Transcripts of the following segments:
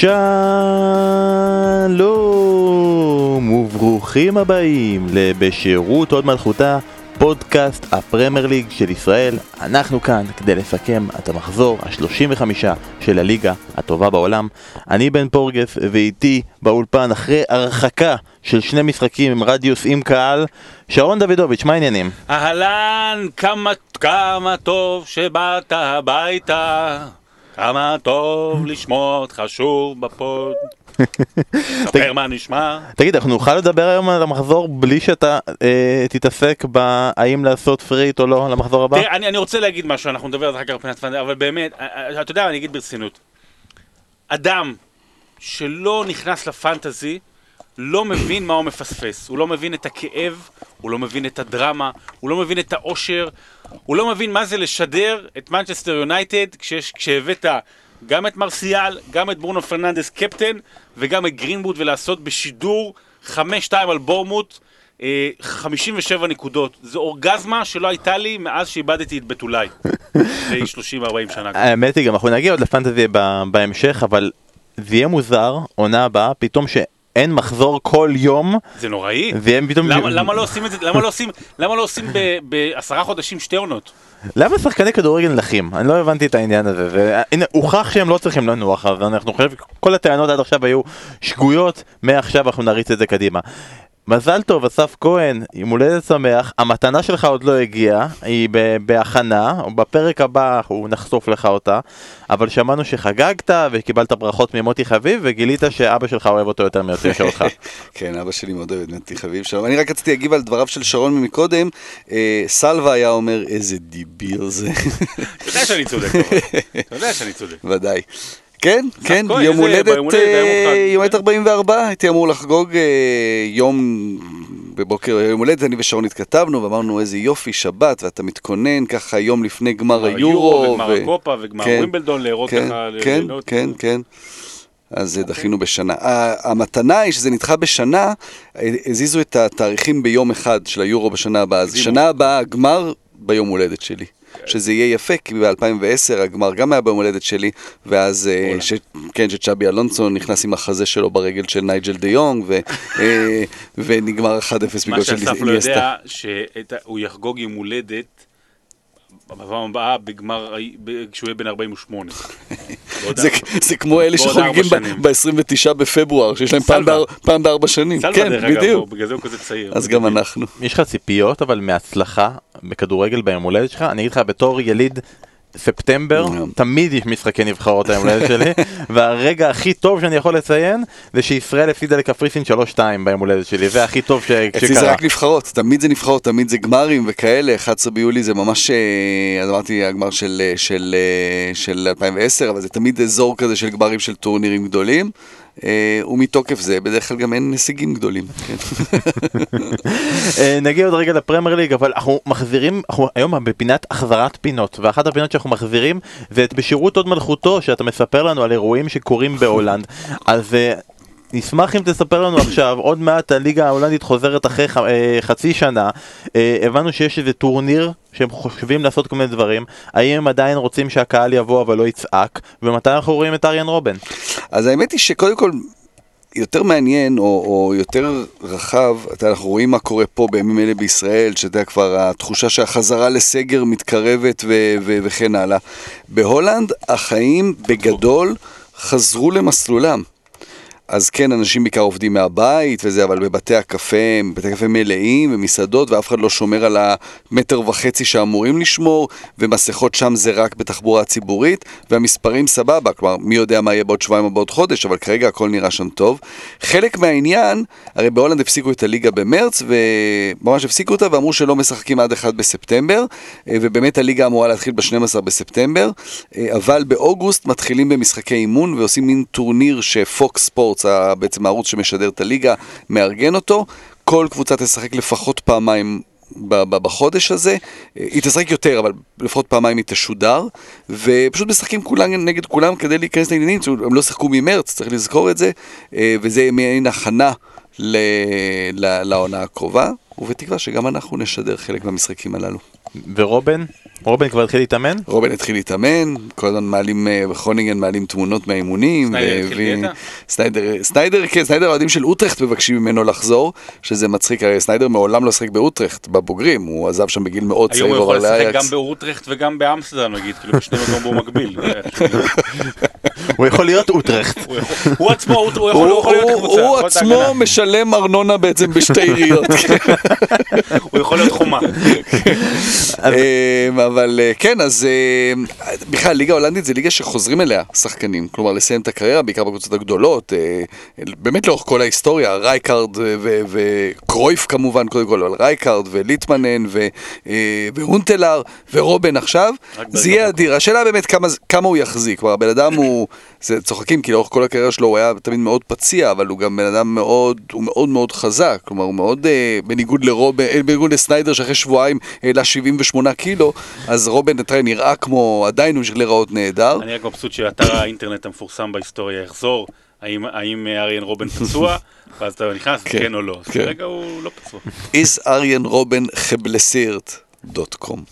שלום וברוכים הבאים לבשירות עוד מלכותה פודקאסט הפרמייר ליג של ישראל. אנחנו כאן כדי לסכם את המחזור ה-35 של הליגה הטובה בעולם. אני בן פורגס ואיתי באולפן אחרי הרחקה של שני משחקים עם רדיוס עם קהל שרון דוידוביץ', מה העניינים? אהלן, כמה, כמה טוב שבאת הביתה כמה טוב לשמוע אותך שוב בפוד. ספר מה נשמע. תגיד, אנחנו נוכל לדבר היום על המחזור בלי שאתה אה, תתעסק בהאם לעשות פריט או לא למחזור הבא? תראה, אני, אני רוצה להגיד משהו, אנחנו נדבר על זה אחר כך מבחינת פנדל, אבל באמת, אה, אה, אתה יודע, אני אגיד ברצינות. אדם שלא נכנס לפנטזי, לא מבין מה הוא מפספס. הוא לא מבין את הכאב, הוא לא מבין את הדרמה, הוא לא מבין את האושר, הוא לא מבין מה זה לשדר את מנצ'סטר יונייטד כשהבאת גם את מרסיאל, גם את ברונו פרננדס קפטן, וגם את גרינווד, ולעשות בשידור 5-2 על בורנמות'. 57 אה, נקודות, זו אורגזמה שלא הייתה לי מאז שאיבדתי את בתולי, לפני 30-40 שנה. האמת היא, גם אנחנו נגיע עוד לפנטזי בהמשך, אבל זה יהיה מוזר, עונה הבאה, פתאום ש... אין מחזור כל יום. זה נוראי. והם פתאום... למה, למה לא עושים את זה, למה לא עושים, למה לא עושים בעשרה חודשים שתי עונות? למה שחקני כדורגל נחים? אני לא הבנתי את העניין הזה. והנה, הוכח שהם לא צריכים לנוח, אז אנחנו חושבים שכל הטענות עד עכשיו היו שגויות, מעכשיו אנחנו נריץ את זה קדימה. מזל טוב, אסף כהן, יום הולדת שמח, המתנה שלך עוד לא הגיעה, היא בהכנה, בפרק הבא הוא נחשוף לך אותה, אבל שמענו שחגגת וקיבלת ברכות ממוטי חביב וגילית שאבא שלך אוהב אותו יותר מיוצא שלך. כן, אבא שלי מאוד אוהב את מוטי חביב שלום. אני רק רציתי להגיב על דבריו של שרון מקודם, אה, סלווה היה אומר איזה דיביר זה. אתה יודע שאני צודק, אתה יודע שאני צודק. ודאי. כן, כן, יום הולדת, יום הולדת 44, הייתי אמור לחגוג אה, יום בבוקר יום הולדת, אני ושרון התכתבנו ואמרנו איזה יופי, שבת, ואתה מתכונן ככה יום לפני גמר היורו. וגמר הקופה וגמר כן, ווימבלדון, להראות כן, ככה. כן, כן, כן. אז אוקיי. דחינו בשנה. המתנה היא שזה נדחה בשנה, הזיזו את התאריכים ביום אחד של היורו בשנה הבאה. אז שנה הבאה הגמר ביום הולדת שלי. שזה יהיה יפה, כי ב-2010 הגמר גם היה ביום הולדת שלי, ואז, אה, ש, כן, שצ'אבי אלונסו נכנס עם החזה שלו ברגל של נייג'ל דה יונג, ו, אה, ונגמר 1-0 בגלל של איניאסטה. מה שאסף לא יודע, שהוא יחגוג יום הולדת בפעם הבאה בגמר, כשהוא יהיה בן 48. זה כמו אלה שחוגגים ב-29 בפברואר, שיש להם פעם בארבע שנים. כן, בדיוק. בגלל זה הוא כזה צעיר. אז גם אנחנו. יש לך ציפיות אבל מהצלחה בכדורגל ביום הולדת שלך? אני אגיד לך בתור יליד ספטמבר, תמיד יש משחקי נבחרות היום הולדת שלי, והרגע הכי טוב שאני יכול לציין זה שישראל הפסידה לקפריסין 3-2 ביום הולדת שלי, זה הכי טוב שקרה. אצלי זה רק נבחרות, תמיד זה נבחרות, תמיד זה גמרים וכאלה, 11 ביולי זה ממש, אה, אז אמרתי הגמר של, אה, של, אה, של 2010, אבל זה תמיד אזור כזה של גמרים של טורנירים גדולים. אה, ומתוקף זה בדרך כלל גם אין הישגים גדולים. כן. אה, נגיע עוד רגע לפרמייר ליג, אבל אנחנו מחזירים, אנחנו היום בפינת החזרת פינות, ואחת הפינות שאנחנו מחזירים זה את בשירות הוד מלכותו, שאתה מספר לנו על אירועים שקורים בהולנד. אז אה, נשמח אם תספר לנו עכשיו, עוד מעט הליגה ההולנדית חוזרת אחרי ח, אה, חצי שנה, אה, הבנו שיש איזה טורניר שהם חושבים לעשות כל מיני דברים, האם הם עדיין רוצים שהקהל יבוא אבל לא יצעק, ומתי אנחנו רואים את אריאן רובן? אז האמת היא שקודם כל... יותר מעניין או, או יותר רחב, אנחנו רואים מה קורה פה בימים אלה בישראל, שאתה יודע כבר התחושה שהחזרה לסגר מתקרבת ו- ו- וכן הלאה. בהולנד החיים בגדול חזרו למסלולם. אז כן, אנשים בעיקר עובדים מהבית וזה, אבל בבתי הקפה, בתי הקפה מלאים ומסעדות, ואף אחד לא שומר על המטר וחצי שאמורים לשמור, ומסכות שם זה רק בתחבורה ציבורית, והמספרים סבבה, כלומר, מי יודע מה יהיה בעוד שבועיים או בעוד חודש, אבל כרגע הכל נראה שם טוב. חלק מהעניין, הרי בהולנד הפסיקו את הליגה במרץ, וממש הפסיקו אותה ואמרו שלא משחקים עד 1 בספטמבר, ובאמת הליגה אמורה להתחיל ב-12 בספטמבר, אבל באוגוסט מתחילים במשחקי אימון ועושים מין טורניר ש-Fox Sport Sports, בעצם הערוץ שמשדר את הליגה, מארגן אותו. כל קבוצה תשחק לפחות פעמיים בחודש הזה, היא תשחק יותר, אבל לפחות פעמיים היא תשודר, ופשוט משחקים כולם נגד כולם כדי להיכנס לעניינים, הם לא שיחקו ממרץ, צריך לזכור את זה, וזה מעין הכנה לעונה הקרובה, ובתקווה שגם אנחנו נשדר חלק מהמשחקים הללו. ורובן? רובן כבר התחיל להתאמן? רובן התחיל להתאמן, כל הזמן מעלים, אה, בחרונינגן מעלים תמונות מהאימונים. סניידר? סניידר, סניידר, כן, סניידר האוהדים של אוטרכט מבקשים ממנו לחזור, שזה מצחיק, הרי סניידר מעולם לא שיחק באוטרכט, בבוגרים, הוא עזב שם בגיל מאוד היום צעיר, הוא יכול לשחק. גם באוטרכט וגם באמסטרדם נגיד, כאילו בשני מקום במקביל. הוא יכול להיות אוטרכט. הוא עצמו, הוא יכול להיות קבוצה. הוא עצמו. משלם ארנונה בעצם בשתי עיריות. הוא יכול להיות חומה. אמ, אבל אה, כן, אז אה, בכלל, ליגה הולנדית זה ליגה שחוזרים אליה שחקנים. כלומר, לסיים את הקריירה, בעיקר בקבוצות הגדולות. אה, באמת לאורך כל ההיסטוריה, רייקארד וקרויף כמובן, קודם כל, אבל רייקארד וליטמנן והונטלר ורובן עכשיו, זה יהיה אדיר. השאלה באמת כמה, כמה הוא יחזיק. כלומר, הבן אדם הוא, זה צוחקים, כי לאורך כל הקריירה שלו הוא היה תמיד מאוד פציע, אבל הוא גם בן אדם מאוד, הוא מאוד מאוד חזק. כלומר, הוא מאוד, אה, בניגוד לרובן, אה, בניגוד לסניידר שאחרי שבועיים העלה 78 קילו, אז רובן יודע, נראה כמו, עדיין הוא המשיך להיראות נהדר. אני רק מבסוט שאתר האינטרנט המפורסם בהיסטוריה יחזור. האם- האם אה, אריאן רובן פצוע? ואז אתה נכנס, כן, כן או לא. אז כן. כרגע הוא לא פצוע. is אריאן רובן חבלסירט דוט קום.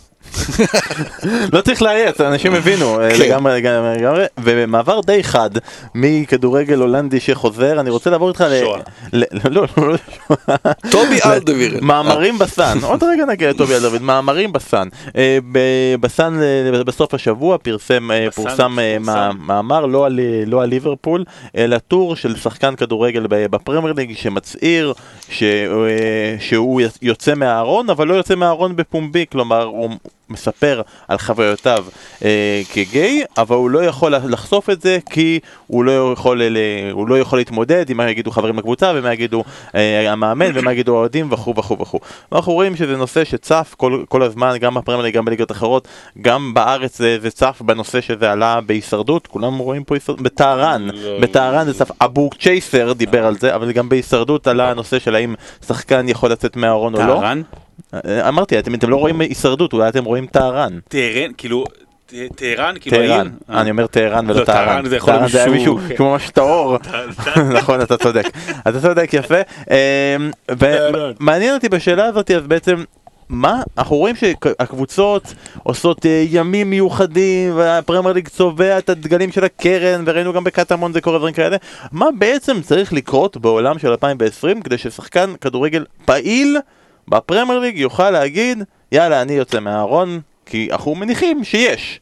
לא צריך לאייץ, אנשים הבינו אה, כן. לגמרי, לגמרי. ובמעבר די חד מכדורגל הולנדי שחוזר, אני רוצה לעבור איתך ל... שואה. ל- לא, לא, לא שואה. טובי אלדווירן. מאמרים בסן, עוד רגע נגיע לטובי אלדוד, מאמרים בסן. אה, ב- בסן אה, בסוף השבוע פרסם, פורסם פורסם. מא- מאמר לא על, לא ליברפול, אלא טור של שחקן כדורגל בפרמייר ליג שמצהיר ש- שהוא יוצא מהארון, אבל לא יוצא מהארון בפומבי, כלומר הוא מספר על חוויותיו אה, כגיי, אבל הוא לא יכול לחשוף את זה כי הוא לא יכול, ל- הוא לא יכול להתמודד עם מה יגידו חברים בקבוצה ומה יגידו אה, המאמן ומה יגידו האוהדים וכו' וכו' וכו'. אנחנו רואים שזה נושא שצף כל, כל הזמן, גם בפרמייר ליג, גם בליגות אחרות, גם בארץ זה, זה צף בנושא שזה עלה בהישרדות, כולם רואים פה הישרדות, בטהרן, לא. בטהרן זה צף, אבו צ'ייסר דיבר על זה, אבל גם בהישרדות עלה הנושא של האם שחקן יכול לצאת מהארון או לא. טהרן? אה, אמרתי, אתם, אתם לא רואים הישרדות, אולי אתם רואים טהרן. טהרן, כאילו, טהרן, כאילו? טהרן, אה. אני אומר טהרן ולא לא, טהרן. טהרן זה יכול להיות טהרן זה היה מישהו- כן. כמו ממש טהור. נכון, אתה צודק. אתה צודק, יפה. אמ, ומעניין אותי בשאלה הזאת, אז בעצם... מה? אנחנו רואים שהקבוצות עושות אה, ימים מיוחדים והפרמייר ליג צובע את הדגלים של הקרן וראינו גם בקטמון זה קורה דברים כאלה מה בעצם צריך לקרות בעולם של 2020 כדי ששחקן כדורגל פעיל בפרמייר ליג יוכל להגיד יאללה אני יוצא מהארון כי אנחנו מניחים שיש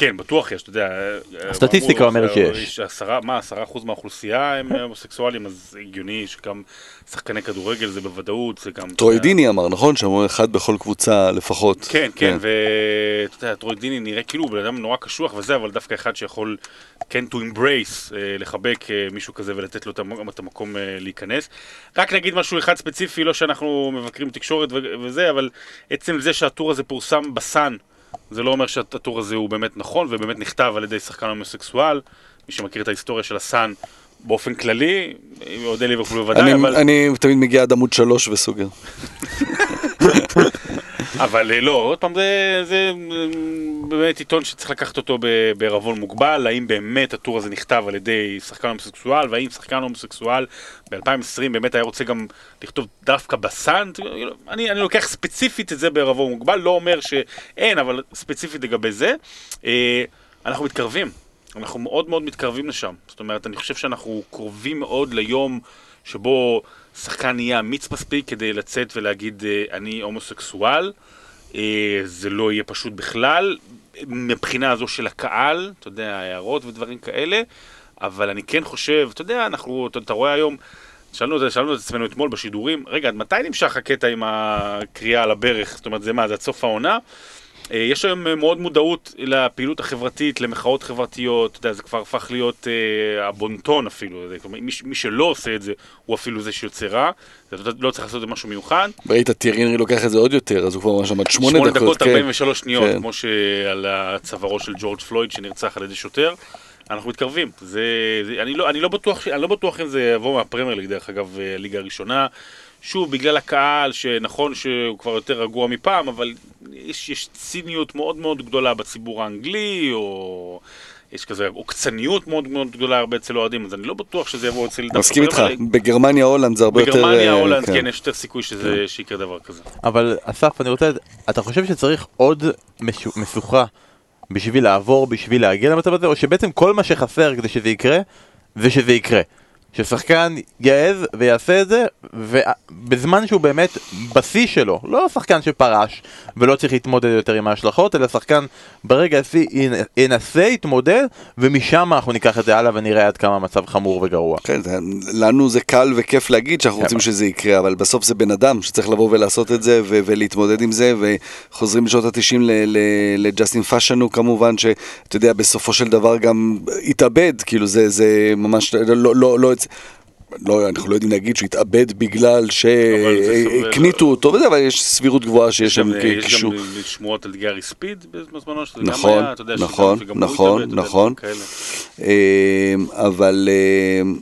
כן, בטוח יש, אתה יודע. הסטטיסטיקה אמרו, אומרת אה, שיש. יש עשרה, מה, עשרה אחוז מהאוכלוסייה הם אה, הומוסקסואלים, אז הגיוני שגם שחקני כדורגל זה בוודאות, זה גם... טרוידיני אמר, נכון? שאמרו אחד בכל קבוצה לפחות. כן, כן, ואתה יודע, טרוידיני נראה כאילו בן אדם נורא קשוח וזה, אבל דווקא אחד שיכול כן to embrace, אה, לחבק אה, מישהו כזה ולתת לו את המ- את המקום אה, להיכנס. רק נגיד משהו אחד ספציפי, לא שאנחנו מבקרים תקשורת וזה, אבל עצם זה שהטור הזה פורסם בסאן, זה לא אומר שהטור הזה הוא באמת נכון ובאמת נכתב על ידי שחקן הומוסקסואל. מי שמכיר את ההיסטוריה של הסאן באופן כללי, אוהדי ליברפול בוודאי, אבל... אני תמיד מגיע עד עמוד שלוש וסוגר. אבל אה, לא, עוד פעם, זה, זה אה, באמת עיתון שצריך לקחת אותו בערבון מוגבל, האם באמת הטור הזה נכתב על ידי שחקן הומוסקסואל, והאם שחקן הומוסקסואל ב-2020 באמת היה רוצה גם לכתוב דווקא בסאן, אני, אני לוקח ספציפית את זה בערבון מוגבל, לא אומר שאין, אבל ספציפית לגבי זה. אה, אנחנו מתקרבים, אנחנו מאוד מאוד מתקרבים לשם. זאת אומרת, אני חושב שאנחנו קרובים מאוד ליום שבו שחקן יהיה אמיץ מספיק כדי לצאת ולהגיד אה, אני הומוסקסואל. אה, זה לא יהיה פשוט בכלל, מבחינה הזו של הקהל, אתה יודע, הערות ודברים כאלה, אבל אני כן חושב, אתה יודע, אנחנו, אתה, אתה רואה היום, שאלנו, את- שאלנו את עצמנו אתמול בשידורים, רגע, עד מתי נמשך הקטע עם הקריאה על הברך? זאת אומרת, זה מה, זה עד סוף העונה? אה, יש היום אה, מאוד מודעות לפעילות החברתית, למחאות חברתיות, אתה יודע, זה כבר הפך להיות אה, הבונטון אפילו, זה, כלומר, מי, מי שלא עושה את זה, הוא אפילו זה שיוצא רע, אתה לא צריך לעשות את זה משהו מיוחד. ראית, טיירינרי לוקח את זה עוד יותר, אז הוא כבר ממש עמד שמונה שמונה דקות. דקות כן. 43 שניות, כן. כמו שעל צווארו של ג'ורג' פלויד שנרצח על ידי שוטר. אנחנו מתקרבים, זה, זה, אני, לא, אני, לא בטוח, אני לא בטוח אם זה יבוא מהפרמייר ליג, דרך אגב, אה, הליגה הראשונה. שוב, בגלל הקהל, שנכון שהוא כבר יותר רגוע מפעם, אבל יש, יש ציניות מאוד מאוד גדולה בציבור האנגלי, או יש כזה עוקצניות מאוד מאוד גדולה הרבה אצל אוהדים, אז אני לא בטוח שזה יבוא אצל... דווקא מסכים איתך, אבל- בגרמניה, הולנד זה הרבה יותר... בגרמניה, אה, הולנד, כן. כן, יש יותר סיכוי שזה- שיקרה דבר כזה. אבל אסף, אני רוצה, אתה חושב שצריך עוד משו- משוכה בשביל לעבור, בשביל להגיע למצב הזה, או שבעצם כל מה שחסר כדי שזה יקרה, זה שזה יקרה? ששחקן יעז ויעשה את זה, ובזמן שהוא באמת בשיא שלו, לא שחקן שפרש ולא צריך להתמודד יותר עם ההשלכות, אלא שחקן ברגע השיא ינ- ינסה, יתמודד, ומשם אנחנו ניקח את זה הלאה ונראה עד כמה המצב חמור וגרוע. כן, זה- לנו זה קל וכיף להגיד שאנחנו כן. רוצים שזה יקרה, אבל בסוף זה בן אדם שצריך לבוא ולעשות את זה ו- ולהתמודד עם זה, וחוזרים לשנות ה-90 לג'סטין פאשנו כמובן, שאתה יודע, בסופו של דבר גם התאבד, כאילו זה, זה ממש, לא, לא, לא, לא, אנחנו לא יודעים להגיד שהוא התאבד בגלל אבל. שהקניטו אותו וזה, אבל יש סבירות גבוהה שיש שם אה, יש קישור. גם שמועות על גארי ספיד בזמנו, שזה נכון, גם היה, אתה יודע, שגם- נכון, נכון, נכון. אמ, אבל אמ,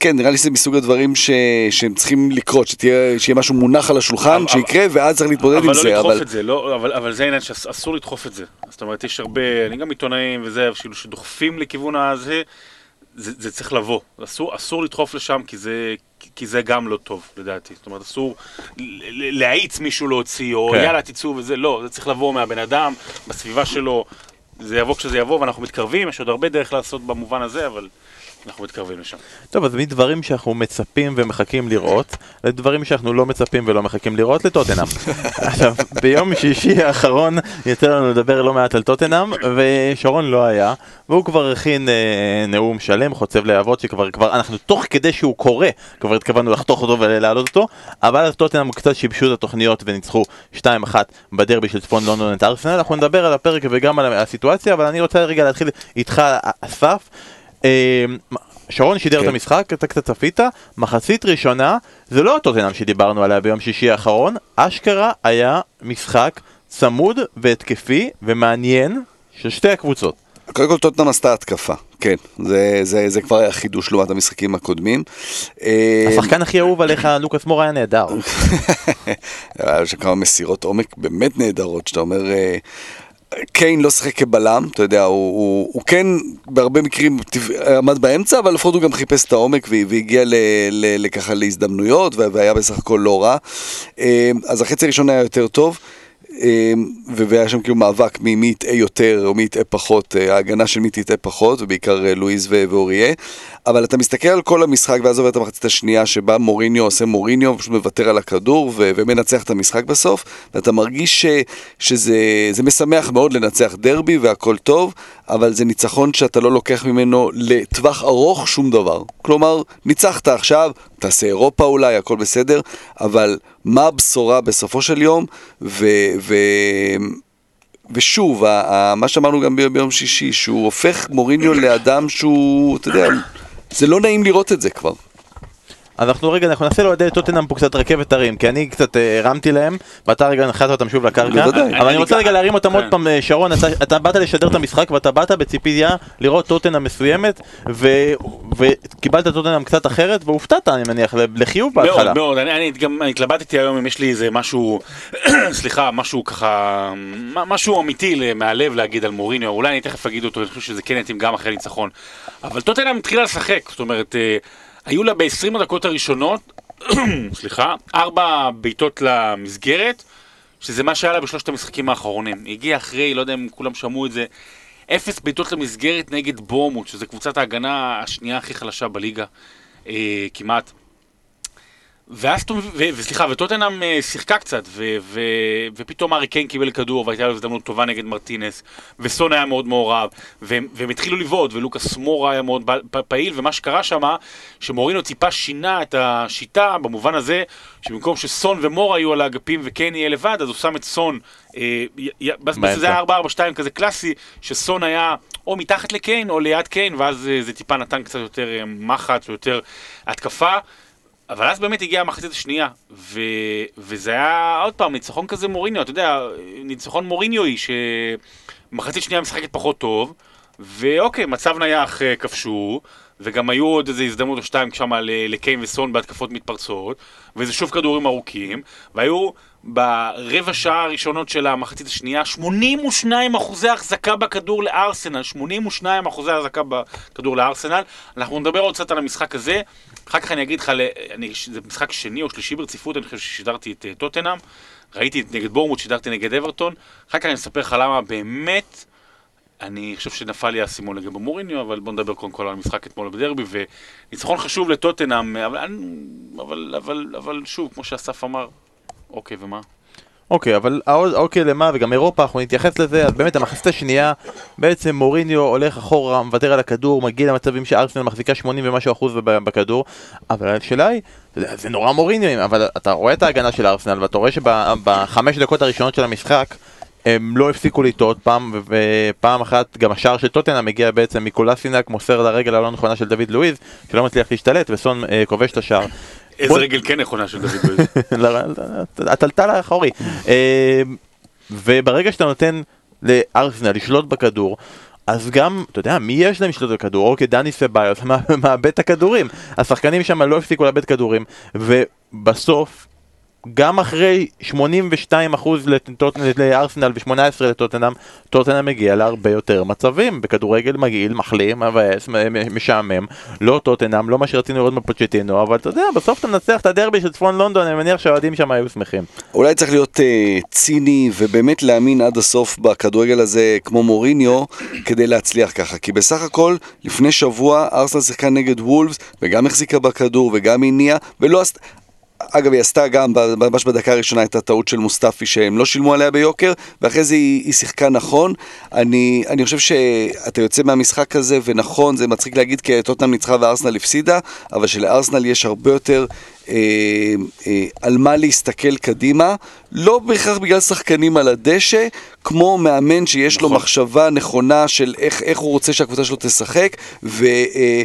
כן, נראה לי שזה מסוג הדברים ש... שהם צריכים לקרות, שתהיה, שיהיה משהו מונח על השולחן, אבל- שיקרה, ואז צריך להתמודד עם אבל זה, לא לדחוף אבל... את זה, לא, אבל, אבל זה העניין שאסור לדחוף את זה. זאת אומרת, יש הרבה, אני גם עיתונאים וזה, כאילו שדוחפים לכיוון הזה, זה, זה צריך לבוא. אסור, אסור לדחוף לשם, כי זה, כי זה גם לא טוב, לדעתי. זאת אומרת, אסור להאיץ מישהו להוציא, או כן. יאללה, תצאו וזה, לא, זה צריך לבוא מהבן אדם, בסביבה שלו. זה יבוא כשזה יבוא, ואנחנו מתקרבים, יש עוד הרבה דרך לעשות במובן הזה, אבל אנחנו מתקרבים לשם. טוב, אז מדברים שאנחנו מצפים ומחכים לראות, לדברים שאנחנו לא מצפים ולא מחכים לראות, לטוטנאם. עכשיו, ביום שישי האחרון יצא לנו לדבר לא מעט על טוטנאם, ושרון לא היה, והוא כבר הכין אה, נאום שלם, חוצב להבות, שכבר, כבר, אנחנו תוך כדי שהוא קורא, כבר התכוונו לחתוך אותו ולהעלות אותו, אבל אז טוטנאם קצת שיבשו את התוכניות וניצחו 2-1 בדרבי של צפון לונדון את ארסנל, אנחנו נדבר על הפרק וגם על הסיטואציה, אבל אני רוצה רגע להתחיל איתך, אסף. אה, שרון שידר כן. את המשחק, אתה קצת צפית, מחצית ראשונה, זה לא הטוטנאם שדיברנו עליה ביום שישי האחרון, אשכרה היה משחק צמוד והתקפי ומעניין של שתי הקבוצות. קודם כל טוטנאם עשתה התקפה, כן, זה, זה, זה כבר היה חידוש לעומת המשחקים הקודמים. אה, השחקן הכי אהוב עליך, לוקאס מור, היה נהדר. היה שם כמה מסירות עומק באמת נהדרות, שאתה אומר, אה, קיין לא שיחק כבלם, אתה יודע, הוא, הוא, הוא כן בהרבה מקרים עמד באמצע, אבל לפחות הוא גם חיפש את העומק והגיע ל, ל, לככה להזדמנויות, וה- והיה בסך הכל לא רע. אה, אז החצי הראשון היה יותר טוב. ו- והיה שם כאילו מאבק מי יטעה יותר או מי יטעה פחות, אה, ההגנה של מי תטעה פחות, ובעיקר אה, לואיז ואוריה. אבל אתה מסתכל על כל המשחק ואז עובר את המחצית השנייה שבה מוריניו עושה מוריניו, פשוט מוותר על הכדור ו- ומנצח את המשחק בסוף, ואתה מרגיש ש- שזה זה משמח מאוד לנצח דרבי והכל טוב, אבל זה ניצחון שאתה לא לוקח ממנו לטווח ארוך שום דבר. כלומר, ניצחת עכשיו, תעשה אירופה אולי, הכל בסדר, אבל מה הבשורה בסופו של יום, ו... ו- ושוב, ה- ה- מה שאמרנו גם ביום שישי, שהוא הופך מוריניו לאדם שהוא, אתה יודע, זה לא נעים לראות את זה כבר. אנחנו רגע, אנחנו ננסה לאוהדי טוטנאם פה קצת רכבת הרים, כי אני קצת אה, הרמתי להם, ואתה רגע נחת אותם שוב לקרקע. אבל אני רוצה רגע להרים אותם עוד כן. פעם, אה, שרון, אתה- באת לשדר את המשחק, ואתה באת בציפייה לראות טוטנאם מסוימת, וקיבלת טוטנאם קצת אחרת, והופתעת, אני מניח, לחיוב בהתחלה. מאוד, מאוד, אני, גם התלבטתי היום אם יש לי איזה משהו, סליחה, משהו ככה, משהו אמיתי מהלב להגיד על מוריניו, אולי אני תכף אגיד אותו, אני חושב שזה כן יתאים גם אחרי ניצחון. אבל טוטנאם התחילה לשחק, זאת אומרת, אה, היו לה ב-20 הדקות הראשונות, סליחה, ארבע בעיטות למסגרת, שזה מה שהיה לה בשלושת המשחקים האחרונים. היא הגיעה אחרי, לא יודע אם כולם שמעו את זה, אפס בעיטות למסגרת נגד בורמוט, שזה קבוצת ההגנה השנייה הכי חלשה בליגה, אה, כמעט. ואז, ו- ו- וסליחה, וטוטנאם אה, שיחקה קצת, ו- ו- ופתאום ארי קיין קיבל כדור, והייתה לו הזדמנות טובה נגד מרטינס, וסון היה מאוד מעורב, והם, והם התחילו לבעוט, ולוקאס מורה היה מאוד פעיל, ומה שקרה שם, שמורינו טיפה שינה את השיטה, במובן הזה, שבמקום שסון ומורה יהיו על האגפים וקיין יהיה לבד, אז הוא שם את סון, אה. זה היה 4-4-2 כזה קלאסי, שסון היה או מתחת לקיין או ליד קיין, ואז אה, זה טיפה נתן קצת יותר מחץ ויותר התקפה. אבל אז באמת הגיעה המחצית השנייה, ו... וזה היה עוד פעם ניצחון כזה מוריניו, אתה יודע, ניצחון מוריניואי, שמחצית שנייה משחקת פחות טוב, ואוקיי, מצב נייח אה, כבשו, וגם היו עוד איזה הזדמנות או שתיים שם לקיין וסון בהתקפות מתפרצות, וזה שוב כדורים ארוכים, והיו ברבע שעה הראשונות של המחצית השנייה, 82 אחוזי החזקה בכדור לארסנל, 82 אחוזי החזקה בכדור לארסנל. אנחנו נדבר עוד קצת על המשחק הזה, אחר כך אני אגיד לך, אני, זה משחק שני או שלישי ברציפות, אני חושב ששידרתי את אה, טוטנאם, ראיתי את נגד בורמוט, שידרתי נגד אברטון, אחר כך אני אספר לך למה באמת, אני חושב שנפל לי האסימון לגבי מוריניו, אבל בוא נדבר קודם כל על המשחק אתמול בדרבי, וניצחון חשוב לטוטנאם, אבל, אבל, אבל, אבל שוב, כמו שאסף אמר, אוקיי, ומה? אוקיי, אבל אוקיי למה, וגם אירופה, אנחנו נתייחס לזה, אז באמת המחצית השנייה, בעצם מוריניו הולך אחורה, מוותר על הכדור, מגיע למצבים שארסנל מחזיקה 80 ומשהו אחוז בכדור, אבל השאלה היא, זה נורא מוריניו, אבל אתה רואה את ההגנה של ארסנל, ואתה רואה שבחמש דקות הראשונות של המשחק, הם לא הפסיקו לטעות פעם, ופעם אחת גם השער של טוטנאם מגיע בעצם מקולסינק, מוסר לרגל הלא נכונה של דוד לואיז, שלא מצליח להשתלט, וסון אה, כובש את השער. איזה רגל כן נכונה של דוד לואיז. הטלטל האחורי. אה, וברגע שאתה נותן לארסנל לשלוט בכדור, אז גם, אתה יודע, מי יש להם לשלוט בכדור? אוקיי, דני סביוס מא- מאבד את הכדורים. השחקנים שם לא הפסיקו לאבד כדורים, ובסוף, גם אחרי 82% לטוט- לארסנל ו-18 לטוטנאם, טוטנאם מגיע להרבה יותר מצבים. בכדורגל מגעיל, מחלים, מבאס, משעמם. לא טוטנאם, לא מה שרצינו לראות בפוצ'טינו, אבל אתה יודע, בסוף אתה מנצח את הדרבי של צפון לונדון, אני מניח שהאוהדים שם היו שמחים. אולי צריך להיות אה, ציני ובאמת להאמין עד הסוף בכדורגל הזה כמו מוריניו כדי להצליח ככה כי בסך הכל לפני שבוע ארסנל שיחקה נגד וולפס וגם החזיקה בכדור וגם הניעה ולא עשתה אגב, היא עשתה גם, ממש בדקה הראשונה הייתה טעות של מוסטפי שהם לא שילמו עליה ביוקר, ואחרי זה היא, היא שיחקה נכון. אני, אני חושב שאתה יוצא מהמשחק הזה, ונכון, זה מצחיק להגיד כי טוטנאם ניצחה וארסנל הפסידה, אבל שלארסנל יש הרבה יותר אה, אה, על מה להסתכל קדימה, לא בהכרח בגלל שחקנים על הדשא, כמו מאמן שיש לו נכון. מחשבה נכונה של איך, איך הוא רוצה שהקבוצה שלו תשחק, ו... אה,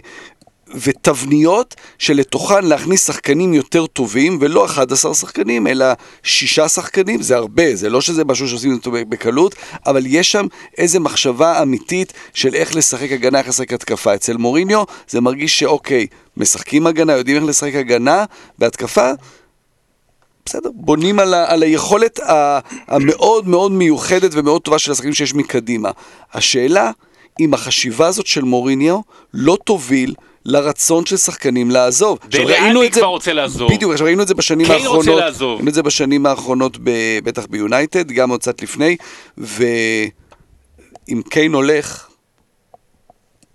ותבניות שלתוכן להכניס שחקנים יותר טובים, ולא 11 שחקנים, אלא שישה שחקנים, זה הרבה, זה לא שזה משהו שעושים אותו בקלות, אבל יש שם איזה מחשבה אמיתית של איך לשחק הגנה, איך לשחק התקפה. אצל מוריניו זה מרגיש שאוקיי, משחקים הגנה, יודעים איך לשחק הגנה, והתקפה, בסדר, בונים על, ה, על היכולת המאוד מאוד מיוחדת ומאוד טובה של השחקנים שיש מקדימה. השאלה, אם החשיבה הזאת של מוריניו לא תוביל לרצון של שחקנים לעזוב. עכשיו, דלה ראינו עלי את זה- כבר רוצה לעזוב. בדיוק, עכשיו ראינו את זה בשנים רוצה האחרונות. לעזוב. ראינו את זה בשנים האחרונות, ב- בטח ביונייטד, גם עוד קצת לפני, ואם קיין הולך,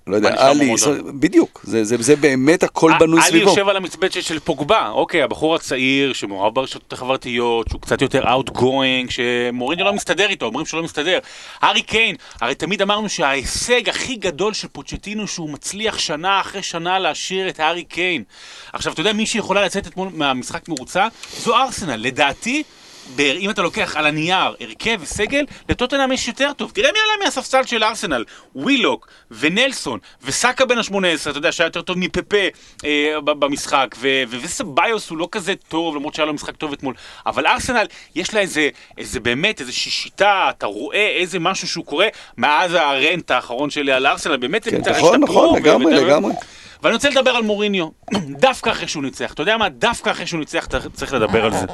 לא יודע, עלי? בדיוק, זה, זה, זה באמת הכל בנוי עלי סביבו. יושב על המצבצת של פוגבה, אוקיי, הבחור הצעיר שמעורב ברשתות החברתיות, שהוא קצת יותר outgoing, שמוריניו לא מסתדר איתו, אומרים שלא מסתדר. הארי קיין, הרי תמיד אמרנו שההישג הכי גדול של פוצ'טינו שהוא מצליח שנה אחרי שנה להשאיר את הארי קיין. עכשיו, אתה יודע מי שיכולה לצאת אתמול מהמשחק מרוצה? זו ארסנל. לדעתי, אם אתה לוקח על הנייר הרכב וסגל, לטוטנאם יש יותר טוב. תראה מי עלה מהספסל של ארסנל, ווילוק ונלסון וסאקה בן ה-18, אתה יודע שהיה יותר טוב מפפה אה, במשחק, ו- וסביוס הוא לא כזה טוב, למרות שהיה לו משחק טוב אתמול, אבל ארסנל יש לה איזה, איזה באמת, איזושהי שיטה, אתה רואה איזה משהו שהוא קורה מאז הרנט האחרון שלי על ארסנל, באמת כן, השתפרו, נכון, נכון, לגמרי, לגמרי. ואני רוצה לדבר על מוריניו, דווקא אחרי שהוא ניצח. אתה יודע מה? דווקא אחרי שהוא ניצח אתה צריך לדבר על זה.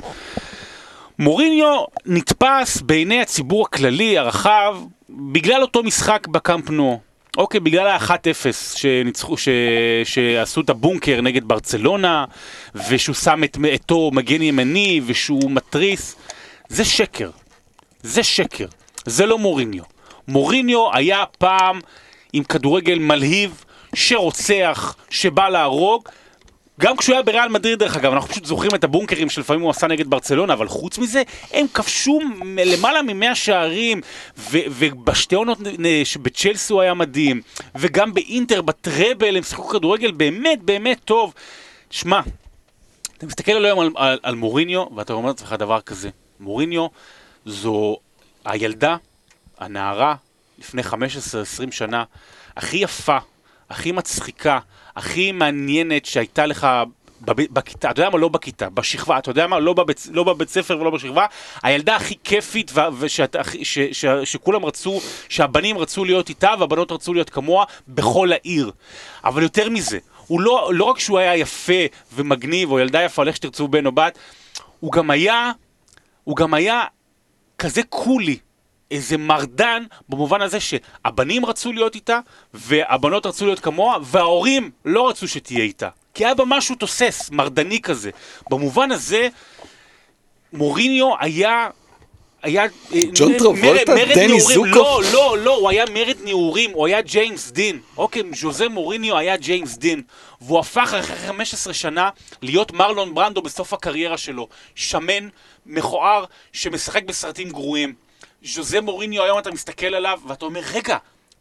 מוריניו נתפס בעיני הציבור הכללי, הרחב, בגלל אותו משחק בקאמפ נו. אוקיי, בגלל ה-1-0 שניצחו, ש... שעשו את הבונקר נגד ברצלונה, ושהוא שם את אותו מגן ימני, ושהוא מתריס. זה שקר. זה שקר. זה לא מוריניו. מוריניו היה פעם עם כדורגל מלהיב, שרוצח, שבא להרוג. גם כשהוא היה בריאל מדריד דרך אגב, אנחנו פשוט זוכרים את הבונקרים שלפעמים הוא עשה נגד ברצלונה, אבל חוץ מזה, הם כבשו למעלה ממאה שערים, ו- ובשתי עונות שבצ'לסי הוא היה מדהים, וגם באינטר, בטראבל, הם שיחקו כדורגל באמת באמת טוב. שמע, אתה מסתכל על היום על, על, על מוריניו, ואתה אומר לעצמך דבר כזה, מוריניו זו הילדה, הנערה, לפני 15-20 שנה, הכי יפה, הכי מצחיקה, הכי מעניינת שהייתה לך בב, בכיתה, אתה יודע מה? לא בכיתה, בשכבה, אתה יודע מה? לא בבית, לא בבית ספר ולא בשכבה, הילדה הכי כיפית, ו- ושאת, ש, ש, שכולם רצו, שהבנים רצו להיות איתה והבנות רצו להיות כמוה בכל העיר. אבל יותר מזה, הוא לא, לא רק שהוא היה יפה ומגניב, או ילדה יפה, איך שתרצו בן או בת, הוא גם היה הוא גם היה כזה קולי, איזה מרדן, במובן הזה שהבנים רצו להיות איתה, והבנות רצו להיות כמוה, וההורים לא רצו שתהיה איתה. כי היה בה משהו תוסס, מרדני כזה. במובן הזה, מוריניו היה... היה... אה, ג'ון טרבולטה? דני. זוקוף? לא, לא, לא, הוא היה מרד נעורים, הוא היה ג'יימס דין. אוקיי, ז'וזה מוריניו היה ג'יימס דין. והוא הפך אחרי 15 שנה להיות מרלון ברנדו בסוף הקריירה שלו. שמן, מכוער, שמשחק בסרטים גרועים. ז'וזה מוריניו, היום אתה מסתכל עליו ואתה אומר, רגע,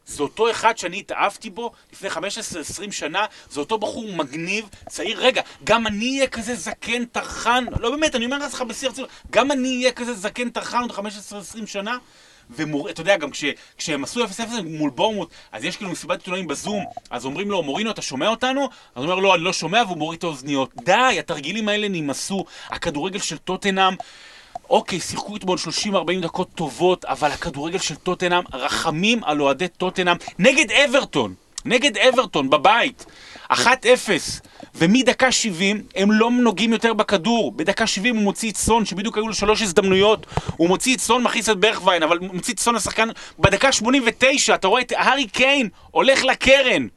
זה אותו אחד שאני התאהבתי בו לפני 15-20 שנה, זה אותו בחור מגניב, צעיר, רגע, גם אני אהיה כזה זקן טרחן, לא באמת, אני אומר לך בשיא הרצינות, גם אני אהיה כזה זקן טרחן עוד 15-20 שנה, ואתה יודע, גם כש, כשהם עשו 0-0 מול בורמוט, אז יש כאילו מסיבת עיתונאים בזום, אז אומרים לו, מורינו, אתה שומע אותנו? אז הוא אומר לו, אני לא שומע, והוא מוריד את האוזניות. די, התרגילים האלה נמאסו, הכדורגל של טוטנאם, אוקיי, שיחקו אתמול 30-40 דקות טובות, אבל הכדורגל של טוטנאם, רחמים על אוהדי טוטנאם נגד אברטון, נגד אברטון, בבית. 1-0, ומדקה 70 הם לא נוגעים יותר בכדור. בדקה 70 הוא מוציא את סון, שבדיוק היו לו שלוש הזדמנויות. הוא מוציא את סון, מכניס את ברכווין, אבל מוציא את סון לשחקן בדקה 89, אתה רואה את הארי קיין הולך לקרן.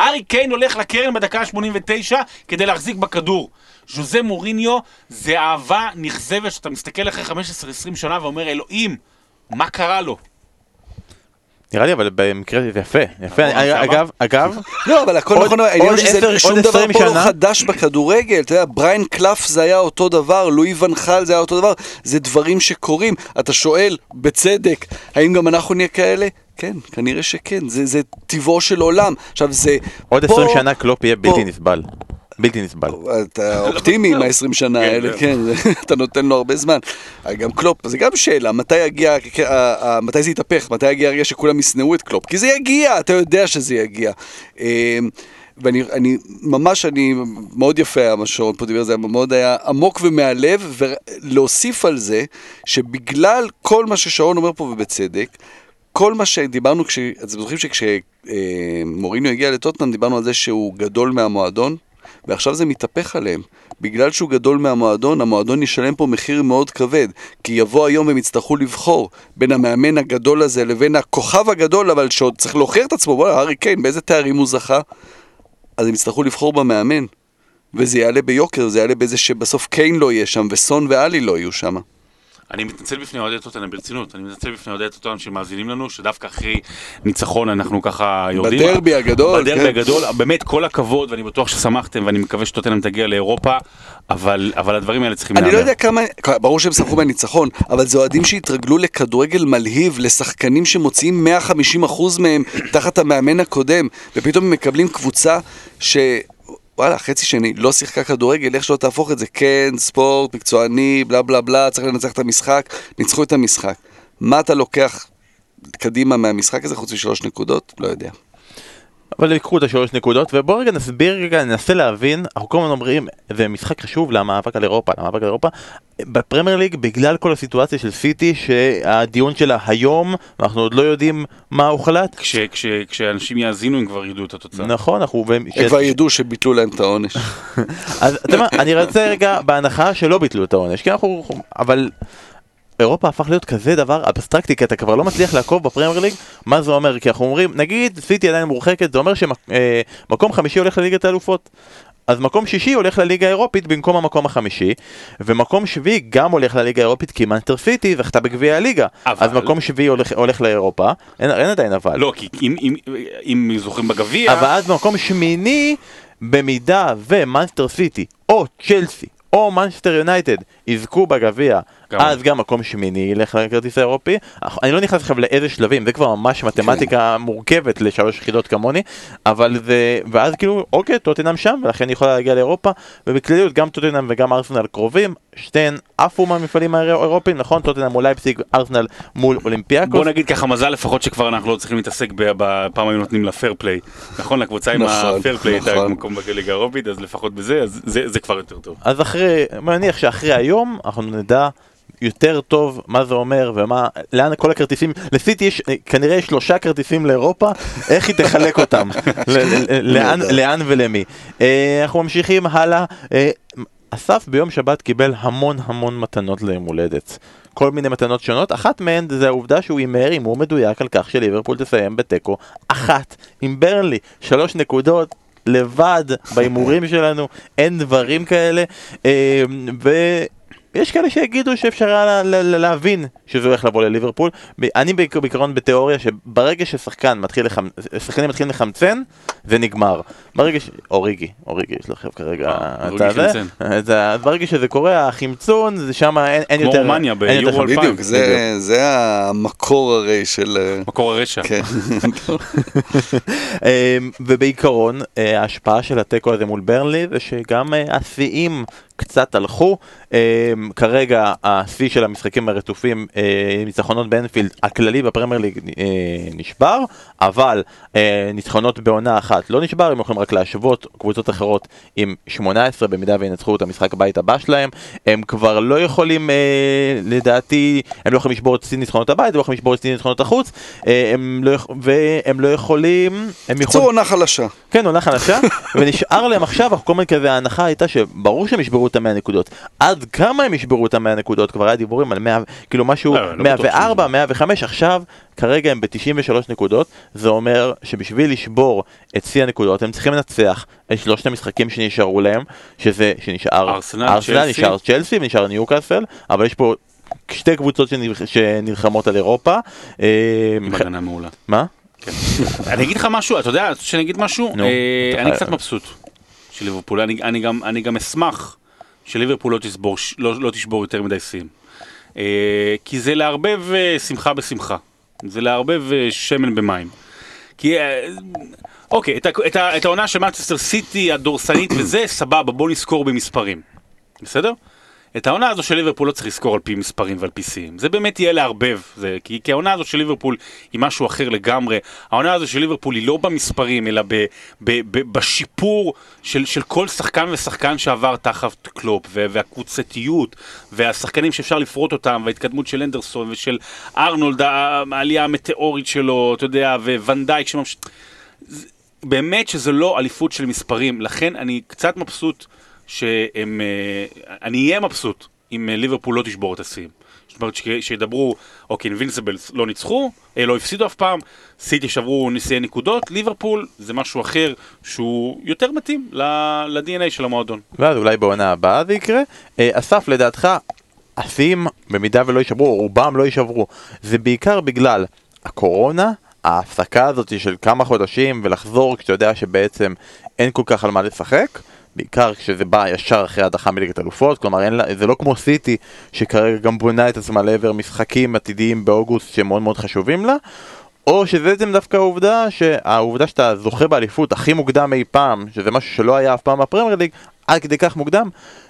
הארי קיין הולך לקרן בדקה ה-89 כדי להחזיק בכדור. ז'וזה מוריניו זה אהבה נכזבת שאתה מסתכל אחרי 15-20 שנה ואומר, אלוהים, מה קרה לו? נראה לי אבל במקרה זה יפה, יפה. אגב, אגב, לא, אבל הכל נכון, העניין עוד שזה שום עוד דבר 20 פה לא. חדש בכדורגל, אתה יודע, בריין קלף זה היה אותו דבר, לואי ונחל זה היה אותו דבר, זה דברים שקורים. אתה שואל, בצדק, האם גם אנחנו נהיה כאלה? כן, כנראה שכן, זה, זה טבעו של עולם. עכשיו זה... עוד פה- 20 שנה קלופ יהיה בלתי פה- נסבל. בלתי נסבל. אתה אופטימי עם ה-20 שנה כן, האלה, כן. כן, אתה נותן לו הרבה זמן. אה, גם קלופ, זה גם שאלה, מתי יגיע, אה, אה, מתי זה יתהפך, מתי יגיע הרגע שכולם ישנאו את קלופ, כי זה יגיע, אתה יודע שזה יגיע. אה, ואני אני, ממש, אני, מאוד יפה היה מה שרון פה דיבר, זה היה מאוד היה עמוק ומהלב, ולהוסיף על זה, שבגלל כל מה ששרון אומר פה ובצדק, כל מה שדיברנו, כש, אתם זוכרים שכשמוריניו הגיע לטוטנאם, דיברנו על זה שהוא גדול מהמועדון, ועכשיו זה מתהפך עליהם. בגלל שהוא גדול מהמועדון, המועדון ישלם פה מחיר מאוד כבד. כי יבוא היום והם יצטרכו לבחור בין המאמן הגדול הזה לבין הכוכב הגדול, אבל שעוד צריך להוכיח את עצמו, וואלה, הארי קיין, באיזה תארים הוא זכה? אז הם יצטרכו לבחור במאמן. וזה יעלה ביוקר, זה יעלה בזה שבסוף קיין לא יהיה שם, וסון ואלי לא יהיו שם. אני מתנצל בפני אוהדי טוטנאם ברצינות, אני מתנצל בפני אוהדי טוטנאם שמאזינים לנו, שדווקא אחרי ניצחון אנחנו ככה יורדים. בדרבי הגדול, בדרבי כן. הגדול, באמת כל הכבוד, ואני בטוח ששמחתם, ואני מקווה שטוטנאם תגיע לאירופה, אבל אבל הדברים האלה צריכים אני לא יודע כמה, ברור שהם שמחו מהניצחון, אבל זה אוהדים שהתרגלו לכדורגל מלהיב, לשחקנים שמוציאים 150% מהם תחת המאמן הקודם, ופתאום הם מקבלים קבוצה ש... וואלה, חצי שני, לא שיחקה כדורגל, איך שלא תהפוך את זה, כן, ספורט, מקצועני, בלה בלה בלה, צריך לנצח את המשחק, ניצחו את המשחק. מה אתה לוקח קדימה מהמשחק הזה, חוץ משלוש נקודות? לא יודע. אבל יקחו את השלוש נקודות ובואו רגע נסביר רגע ננסה להבין אנחנו כל הזמן אומרים זה משחק חשוב למאבק על אירופה למאבק על אירופה בפרמייר ליג בגלל כל הסיטואציה של סיטי שהדיון שלה היום אנחנו עוד לא יודעים מה הוחלט כש- כש- כשאנשים יאזינו הם כבר ידעו את התוצאה. נכון אנחנו הם כבר ידעו שביטלו להם את העונש. אז אתה יודע מה אני רוצה רגע בהנחה שלא ביטלו את העונש כי אנחנו אבל אירופה הפך להיות כזה דבר אבסטרקטי כי אתה כבר לא מצליח לעקוב בפרמייר ליג מה זה אומר? כי אנחנו אומרים נגיד סיטי עדיין מורחקת זה אומר שמקום חמישי הולך לליגת האלופות. אז מקום שישי הולך לליגה האירופית במקום המקום החמישי ומקום שביעי גם הולך לליגה האירופית כי מנטר סיטי זכתה בגביע הליגה. אבל- אז מקום שביעי הולך, הולך לאירופה. אין, אין עדיין אבל. לא, כי אם- אם- אם זוכרים בגביע, אבל אז במקום שמיני, במידה ומאנסטר סיטי, או צ'לסי, או מנצ'סטר יונייטד יזכו בגביע. אז גם מקום שמיני ילך לכרטיס האירופי. אני לא נכנס עכשיו לאיזה שלבים, זה כבר ממש מתמטיקה מורכבת לשלוש יחידות כמוני, אבל זה, ואז כאילו, אוקיי, טוטנאם שם, ולכן היא יכולה להגיע לאירופה, ובכלליות גם טוטנאם וגם ארסנל קרובים, שתיהן עפו מהמפעלים האירופיים, נכון? טוטנאם מול לייפסיק, ארסנל מול אולימפיאקוס. בוא נגיד ככה מזל לפחות שכבר אנחנו לא צריכים להתעסק ב- בפעם היו נותנים לה פייר פליי. נכון, לקבוצה עם נכון, הפייר פליי הייתה נכון. מקום בליגה האירופית, אז לפחות בזה, אז זה- זה כבר יותר טוב. אז אחרי, אני מניח שאחרי היום אנחנו נדע יותר טוב מה זה אומר ומה, לאן כל הכרטיסים, לסיטי יש אה, כנראה שלושה כרטיסים לאירופה, איך היא תחלק אותם, ל- ל- לאן, לאן ולמי. אה, אנחנו ממשיכים הלאה. אה, אסף ביום שבת קיבל המון המון מתנות ליום הולדת. כל מיני מתנות שונות, אחת מהן זה העובדה שהוא הימר הימור מדויק על כך שליברפול תסיים בתיקו אחת עם ברנלי, שלוש נקודות. לבד בהימורים שלנו, אין דברים כאלה, אה, ויש כאלה שיגידו שאפשר היה לה- לה- לה- להבין שזה הולך לבוא לליברפול. אני בעיקר- בעיקרון בתיאוריה שברגע ששחקן מתחיל לחמצ... שחקנים מתחילים לחמצן, זה נגמר. ברגע ש... אוריגי, אוריגי יש לכם כרגע... אה, את אוריגי. חמצן. אז ברגע שזה קורה, החמצון, זה שם אין, אין כמו יותר... רומניה יותר ביורו חמצון. 2000. בדיוק, זה- זה המקור הרי של... אה, מקור הרשע. כן. אמ, ובעיקרון אה, ההשפעה של התיקו הזה מול ברנלי זה שגם השיאים קצת הלכו. אמ, כרגע השיא של המשחקים הרצופים, אה, ניצחונות באנפילד, הכללי בפרמייר ליג אה, נשבר, אבל אה, ניצחונות בעונה אחת לא נשבר, הם יכולים רק להשוות קבוצות אחרות עם 18 במידה וינצחו את המשחק הבית הבא שלהם. הם כבר לא יכולים, לדעתי, הם לא יכולים לשבור את שיא ניצחונות הבית, הם לא יכולים לשבור את שיא ניצחונות החוץ, הם לא, והם לא יכולים, הם יכולים... עונה חלשה. כן, עונה חלשה, ונשאר להם עכשיו, כל מיני כזה ההנחה הייתה שברור שהם ישברו את המאה נקודות. עד כמה הם ישברו את המאה נקודות? כבר היה דיבורים על 100, כאילו משהו, לא, לא בטוח 104, שזה- 105, עכשיו, כרגע הם ב-93 נקודות, זה אומר שבשביל לשבור את שיא הנקודות, הם צריכים לנצח את שלושת המשחקים שנשארו להם, שזה, שנשאר, ארסנל, ארסנל, צ'לסי. נשאר צ'לסי ונשאר ניוקאסל, אבל יש פה שתי קבוצות שנלח- שנלחמות על אירופה. אה, עם הגנה מעולה. מה? כן. אני אגיד לך משהו, אתה יודע, שאני אגיד משהו? אה, אני. קצת מבסוט של ליברפול, אני גם אשמח שליברפול לא תשבור- לא לא תשבור יותר מדי שיאים. אה, כי זה לערבב אה, שמחה בשמחה, זה לערבב אה, שמן במים. כי, אוקיי, את את את העונה של מנצ'סטר סיטי הדורסנית וזה, סבבה, בוא נזכור במספרים, בסדר? את העונה הזו של ליברפול לא צריך לזכור על פי מספרים ועל פי שיאים. זה באמת יהיה לערבב, זה, כי, כי העונה הזו של ליברפול היא משהו אחר לגמרי. העונה הזו של ליברפול היא לא במספרים, אלא ב, ב, ב, בשיפור של, של כל שחקן ושחקן שעבר תחת קלופ, ו, והקבוצתיות, והשחקנים שאפשר לפרוט אותם, וההתקדמות של אנדרסון ושל ארנולד, העלייה המטאורית שלו, אתה יודע, וונדייק שממש... באמת שזה לא אליפות של מספרים, לכן אני קצת מבסוט שהם... אה, אני אהיה מבסוט אם אה, ליברפול לא תשבור את השיאים. זאת אומרת שידברו, אוקיי, אינבינסיבלס לא ניצחו, אה, לא הפסידו אף פעם, סיטי שברו נשיאי נקודות, ליברפול זה משהו אחר שהוא יותר מתאים ל-DNA של המועדון. ואז אולי בעונה הבאה זה יקרה. אסף, לדעתך, השיאים, במידה ולא יישברו, רובם לא יישברו, זה בעיקר בגלל הקורונה, ההפסקה הזאת של כמה חודשים, ולחזור כשאתה יודע שבעצם אין כל כך על מה לשחק. בעיקר כשזה בא ישר אחרי הדחה מליגת אלופות, כלומר אין לה, זה לא כמו סיטי שכרגע גם בונה את עצמה לעבר משחקים עתידיים באוגוסט שמאוד מאוד חשובים לה, או שזה בעצם דווקא העובדה שהעובדה שאתה זוכה באליפות הכי מוקדם אי פעם, שזה משהו שלא היה אף פעם בפרמייר ליג, עד כדי כך מוקדם,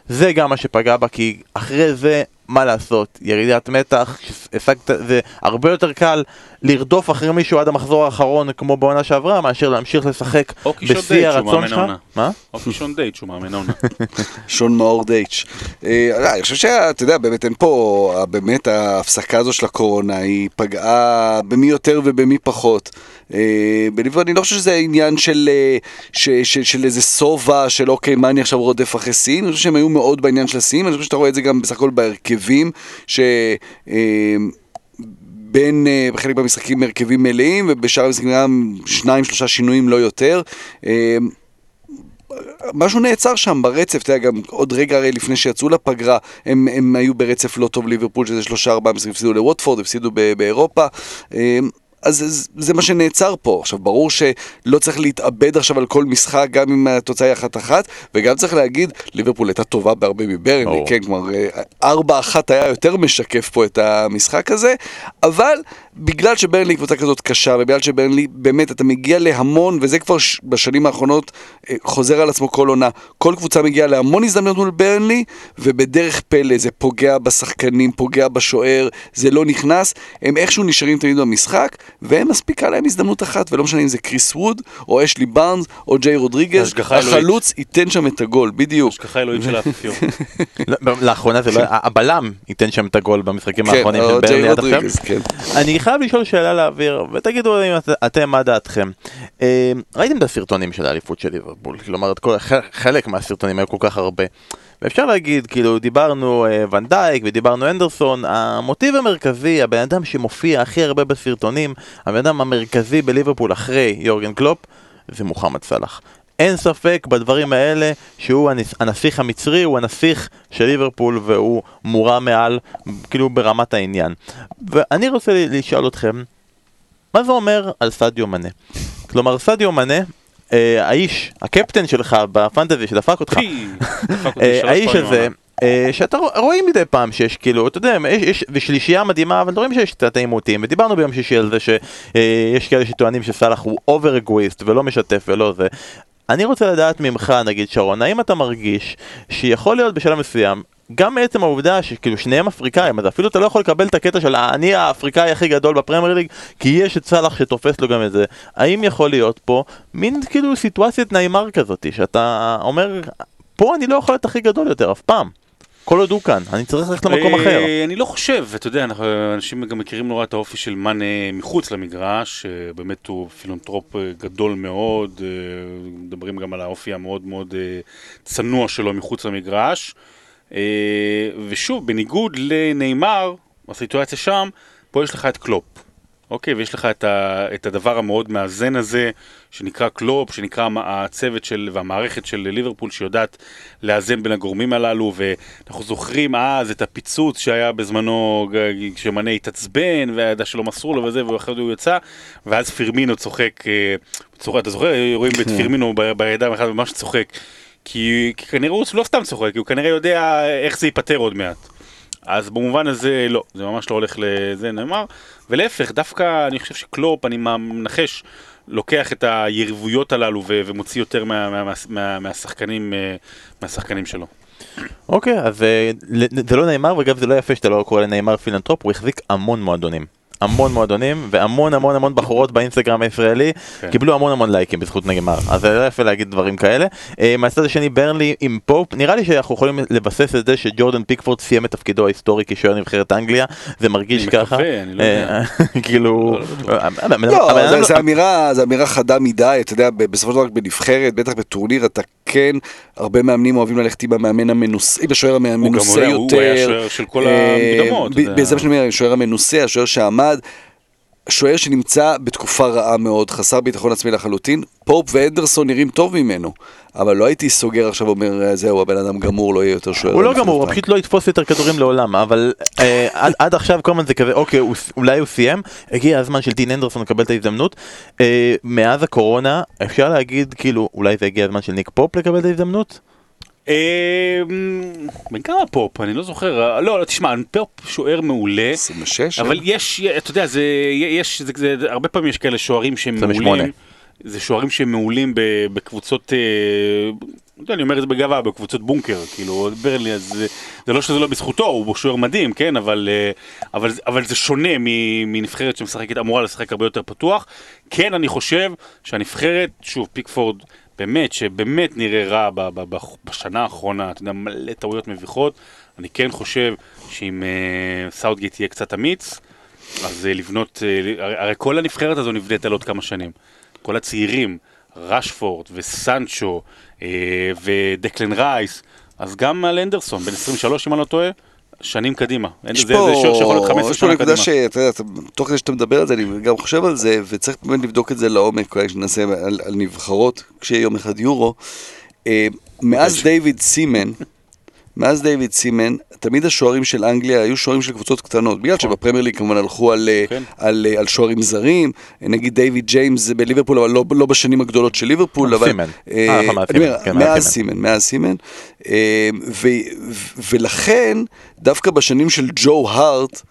זה גם מה שפגע בה, כי אחרי זה, מה לעשות, ירידת מתח, השגת, זה הרבה יותר קל לרדוף אחרי מישהו עד המחזור האחרון כמו בעונה שעברה, מאשר להמשיך לשחק בשיא דייט שהוא הרצון מאמן שלך. מה? או קישון דייט שהוא מאמן העונה. שון מאור דייץ'. אה, אני חושב שאתה יודע, באמת אין פה, אה, באמת ההפסקה הזו של הקורונה, היא פגעה במי יותר ובמי פחות. אה, בליברפול אני לא חושב שזה עניין של, אה, ש- של, של איזה שובע, של אוקיי, מה אני עכשיו רודף אחרי סין, אני חושב שהם היו מאוד בעניין של הסין, אני חושב שאתה רואה את זה גם בסך הכל בהרכבים, ש... אה, בין, בחלק מהמשחקים הרכבים מלאים, ובשאר המשחקים גם שניים, שלושה שינויים, לא יותר. משהו נעצר שם ברצף, אתה יודע, גם עוד רגע הרי לפני שיצאו לפגרה, הם, הם היו ברצף לא טוב ליברפול, שזה שלושה ארבעה משחקים, הפסידו לווטפורד, הפסידו באירופה. אז זה, זה מה שנעצר פה. עכשיו, ברור שלא צריך להתאבד עכשיו על כל משחק, גם אם התוצאה היא אחת-אחת, וגם צריך להגיד, ליברפול הייתה טובה בהרבה מברנלי. כן, כלומר, אה, ארבע-אחת היה יותר משקף פה את המשחק הזה, אבל בגלל שברנלי היא קבוצה כזאת קשה, ובגלל שברנלי, באמת, אתה מגיע להמון, וזה כבר ש- בשנים האחרונות אה, חוזר על עצמו כל עונה, כל קבוצה מגיעה להמון הזדמנויות מול ברנלי, ובדרך פלא זה פוגע בשחקנים, פוגע בשוער, זה לא נכנס, הם איכשהו נשארים תמיד במשחק, והם מספיקה להם הזדמנות אחת, ולא משנה אם זה קריס ווד, או אשלי בארנס, או ג'יי רודריגז. החלוץ ייתן שם את הגול, בדיוק. השגחה אלוהים של האפיפיור. לא, לאחרונה זה לא, הבלם ייתן שם את הגול במשחקים כן, האחרונים של ברני עד עכשיו. כן. חייב לשאול שאלה לאוויר, ותגידו אם את- אתם מה דעתכם. אה, ראיתם את הסרטונים של האליפות של ליברפול, כלומר את כל, חלק מהסרטונים היו כל כך הרבה, ואפשר להגיד, כאילו, דיברנו אה, ונדייק ודיברנו אנדרסון, המוטיב המרכזי, הבן אדם שמופיע הכי הרבה בסרטונים, הבן אדם המרכזי בליברפול אחרי יורגן קלופ, זה מוחמד סלאח. אין ספק בדברים האלה שהוא הנס- הנסיך המצרי, הוא הנסיך של ליברפול והוא מורם מעל, כאילו ברמת העניין. ואני רוצה לשאול אתכם, מה זה אומר על סדיו מנה? כלומר, סדיו מנה, אה, האיש, הקפטן שלך בפנטזי שדפק אותך, אה, האיש הזה. אה, שאתה רוא- רואים מדי פעם שיש כאילו, אתה יודע, יש, יש ושלישייה מדהימה, אבל רואים שיש קצת עימותים, ודיברנו ביום שישי על זה שיש כאלה שטוענים שסאלח הוא over אגואיסט ולא משתף ולא זה. אני רוצה לדעת ממך, נגיד שרון, האם אתה מרגיש שיכול להיות בשלב מסוים, גם מעצם העובדה שכאילו שניהם אפריקאים, אז אפילו אתה לא יכול לקבל את הקטע של אני האפריקאי הכי גדול בפרמייר ליג, כי יש את סאלח שתופס לו גם את זה. האם יכול להיות פה מין כאילו סיטואציית ניימאר כזאת, שאתה אומר, פה אני לא יכול להיות הכי גדול יותר, אף פעם. כל עוד הוא כאן, אני צריך ללכת למקום אה, אחר. אני לא חושב, אתה יודע, אנחנו- אנשים גם מכירים נורא את האופי של מאנה מחוץ למגרש, שבאמת הוא פילנטרופ אה, גדול מאוד, אה, מדברים גם על האופי המאוד מאוד אה, צנוע שלו מחוץ למגרש. אה, ושוב, בניגוד לניימאר, בסיטואציה שם, פה יש לך את קלופ. אוקיי, ויש לך את, ה, את הדבר המאוד מאזן הזה, שנקרא קלופ, שנקרא הצוות של, והמערכת של ליברפול, שיודעת לאזן בין הגורמים הללו, ואנחנו זוכרים אז את הפיצוץ שהיה בזמנו, כשמנה התעצבן, וידע שלא מסרו לו וזה, ואחרי זה הוא יצא, ואז פירמינו צוחק, אה, צוחק אתה זוכר, רואים את פירמינו ב- בידיים אחד ממש צוחק, כי, כי כנראה הוא לא סתם צוחק, כי הוא כנראה יודע איך זה ייפתר עוד מעט. אז במובן הזה לא, זה ממש לא הולך לזה ניימאר, ולהפך, דווקא אני חושב שקלופ, אני מנחש, לוקח את היריבויות הללו ו- ומוציא יותר מה, מה, מה, מה, מהשחקנים, אה, מהשחקנים שלו. אוקיי, אז אה, זה לא ניימאר, וגם זה לא יפה שאתה לא קורא לניימאר פילנטרופ, הוא החזיק המון מועדונים. המון מועדונים והמון המון המון בחורות באינסטגרם הישראלי כן. קיבלו המון המון לייקים בזכות ניימאר אז זה לא יפה להגיד דברים כאלה. אה, מהצד השני ברנלי עם פופ נראה לי שאנחנו יכולים לבסס את זה שג'ורדן פיקפורד סיים את תפקידו ההיסטורי כשוער נבחרת אנגליה זה מרגיש ככה. לא. אה, כאילו. לא, לא לא, זה- אמירה, זה אמירה חדה מדי, אתה יודע, בסופו של דבר בנבחרת, בטח בטורניר, אתה כן, הרבה מאמנים אוהבים ללכת עם המאמן המנוסה, עם השוער המנוסה יותר. הוא היה השוער של כל אה, יודע. זה מה שאני אומר, השוער המנוסה, השוער שעמד. שוער שנמצא בתקופה רעה מאוד, חסר ביטחון עצמי לחלוטין, פופ ואנדרסון נראים טוב ממנו, אבל לא הייתי סוגר עכשיו ואומר, "אה, זהו, הבן אדם גמור, לא יהיה יותר שוער. הוא לא גמור, הוא פעם." פשוט לא יתפוס יותר כדורים לעולם, אבל אה, עד- עד עכשיו כל הזמן זה כזה, אוקיי, אולי הוא סיים, הגיע הזמן של דין הנדרסון לקבל את ההזדמנות. אה, מאז הקורונה, אפשר להגיד, כאילו, אולי זה הגיע הזמן של ניק פופ לקבל את ההזדמנות? אה, בן כמה פופ? אני לא זוכר. אה, לא, לא, תשמע, פופ שוער מעולה. 26? אבל יש, אתה יודע, זה, יש, זה, זה, הרבה פעמים יש כאלה שוערים שהם 28. מעולים. זה שוערים שהם מעולים בקבוצות, אה, אני אומר את זה בגאווה, בקבוצות בונקר, כאילו, ברנלי, אז זה, זה לא שזה לא בזכותו, הוא שוער מדהים, כן, אבל, אה, אבל, אבל זה שונה מנבחרת שמשחקת, אמורה לשחק הרבה יותר פתוח. כן, אני חושב שהנבחרת, שוב, פיקפורד, באמת, שבאמת נראה רע ב- ב- ב- בשנה האחרונה, אתה יודע, מלא טעויות מביכות. אני כן חושב שאם אה, סאוטגייט יהיה קצת אמיץ, אז אה, לבנות, אה, הרי, כל הנבחרת הזו נבנית על עוד כמה שנים. כל הצעירים, רשפורד וסנצ'ו אה, ודקלן רייס, אז גם על אנדרסון, בן 23 אם אני לא טועה, שנים קדימה. יש זה, פה, זה שוער שיכול להיות 15 יש פה שנה נקודה קדימה. שאתה יודע, תוך כדי שאתה מדבר על זה, אני גם חושב על זה, וצריך באמת לבדוק את זה לעומק, אולי שנעשה על, על נבחרות, כשיהיה יום אחד יורו. אה, מאז דיוויד סימן, מאז דיוויד סימן, תמיד השוערים של אנגליה היו שוערים של קבוצות קטנות, בגלל שבפרמייר ליג כמובן הלכו על, אה, כן. על, אה, על שוערים זרים, נגיד דיוויד ג'יימס בליברפול, אבל לא, לא בשנים הגדולות של ליברפול, אבל... סימן. אה, אה, נכון, אני אומר, סימן, כן, מאז. סימן, מאז סימן. אה, ו- ו- ולכן, דווקא בשנים של ג'ו הארט,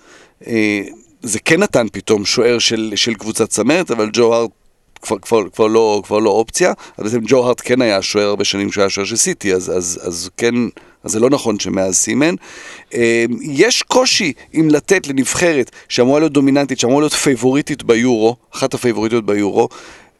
אה, זה כן נתן פתאום שוער של, של קבוצת צמרת, אבל ג'ו הארט כבר, כבר, כבר, לא, כבר לא אופציה. אז בעצם ג'ו הארט כן היה שוער הרבה שנים שהוא היה שוער של סיטי, אז, אז, אז כן, אז זה לא נכון שמאז סימן. אה, יש קושי אם לתת לנבחרת שאמורה להיות דומיננטית, שאמורה להיות פייבוריטית ביורו, אחת הפייבוריטיות ביורו,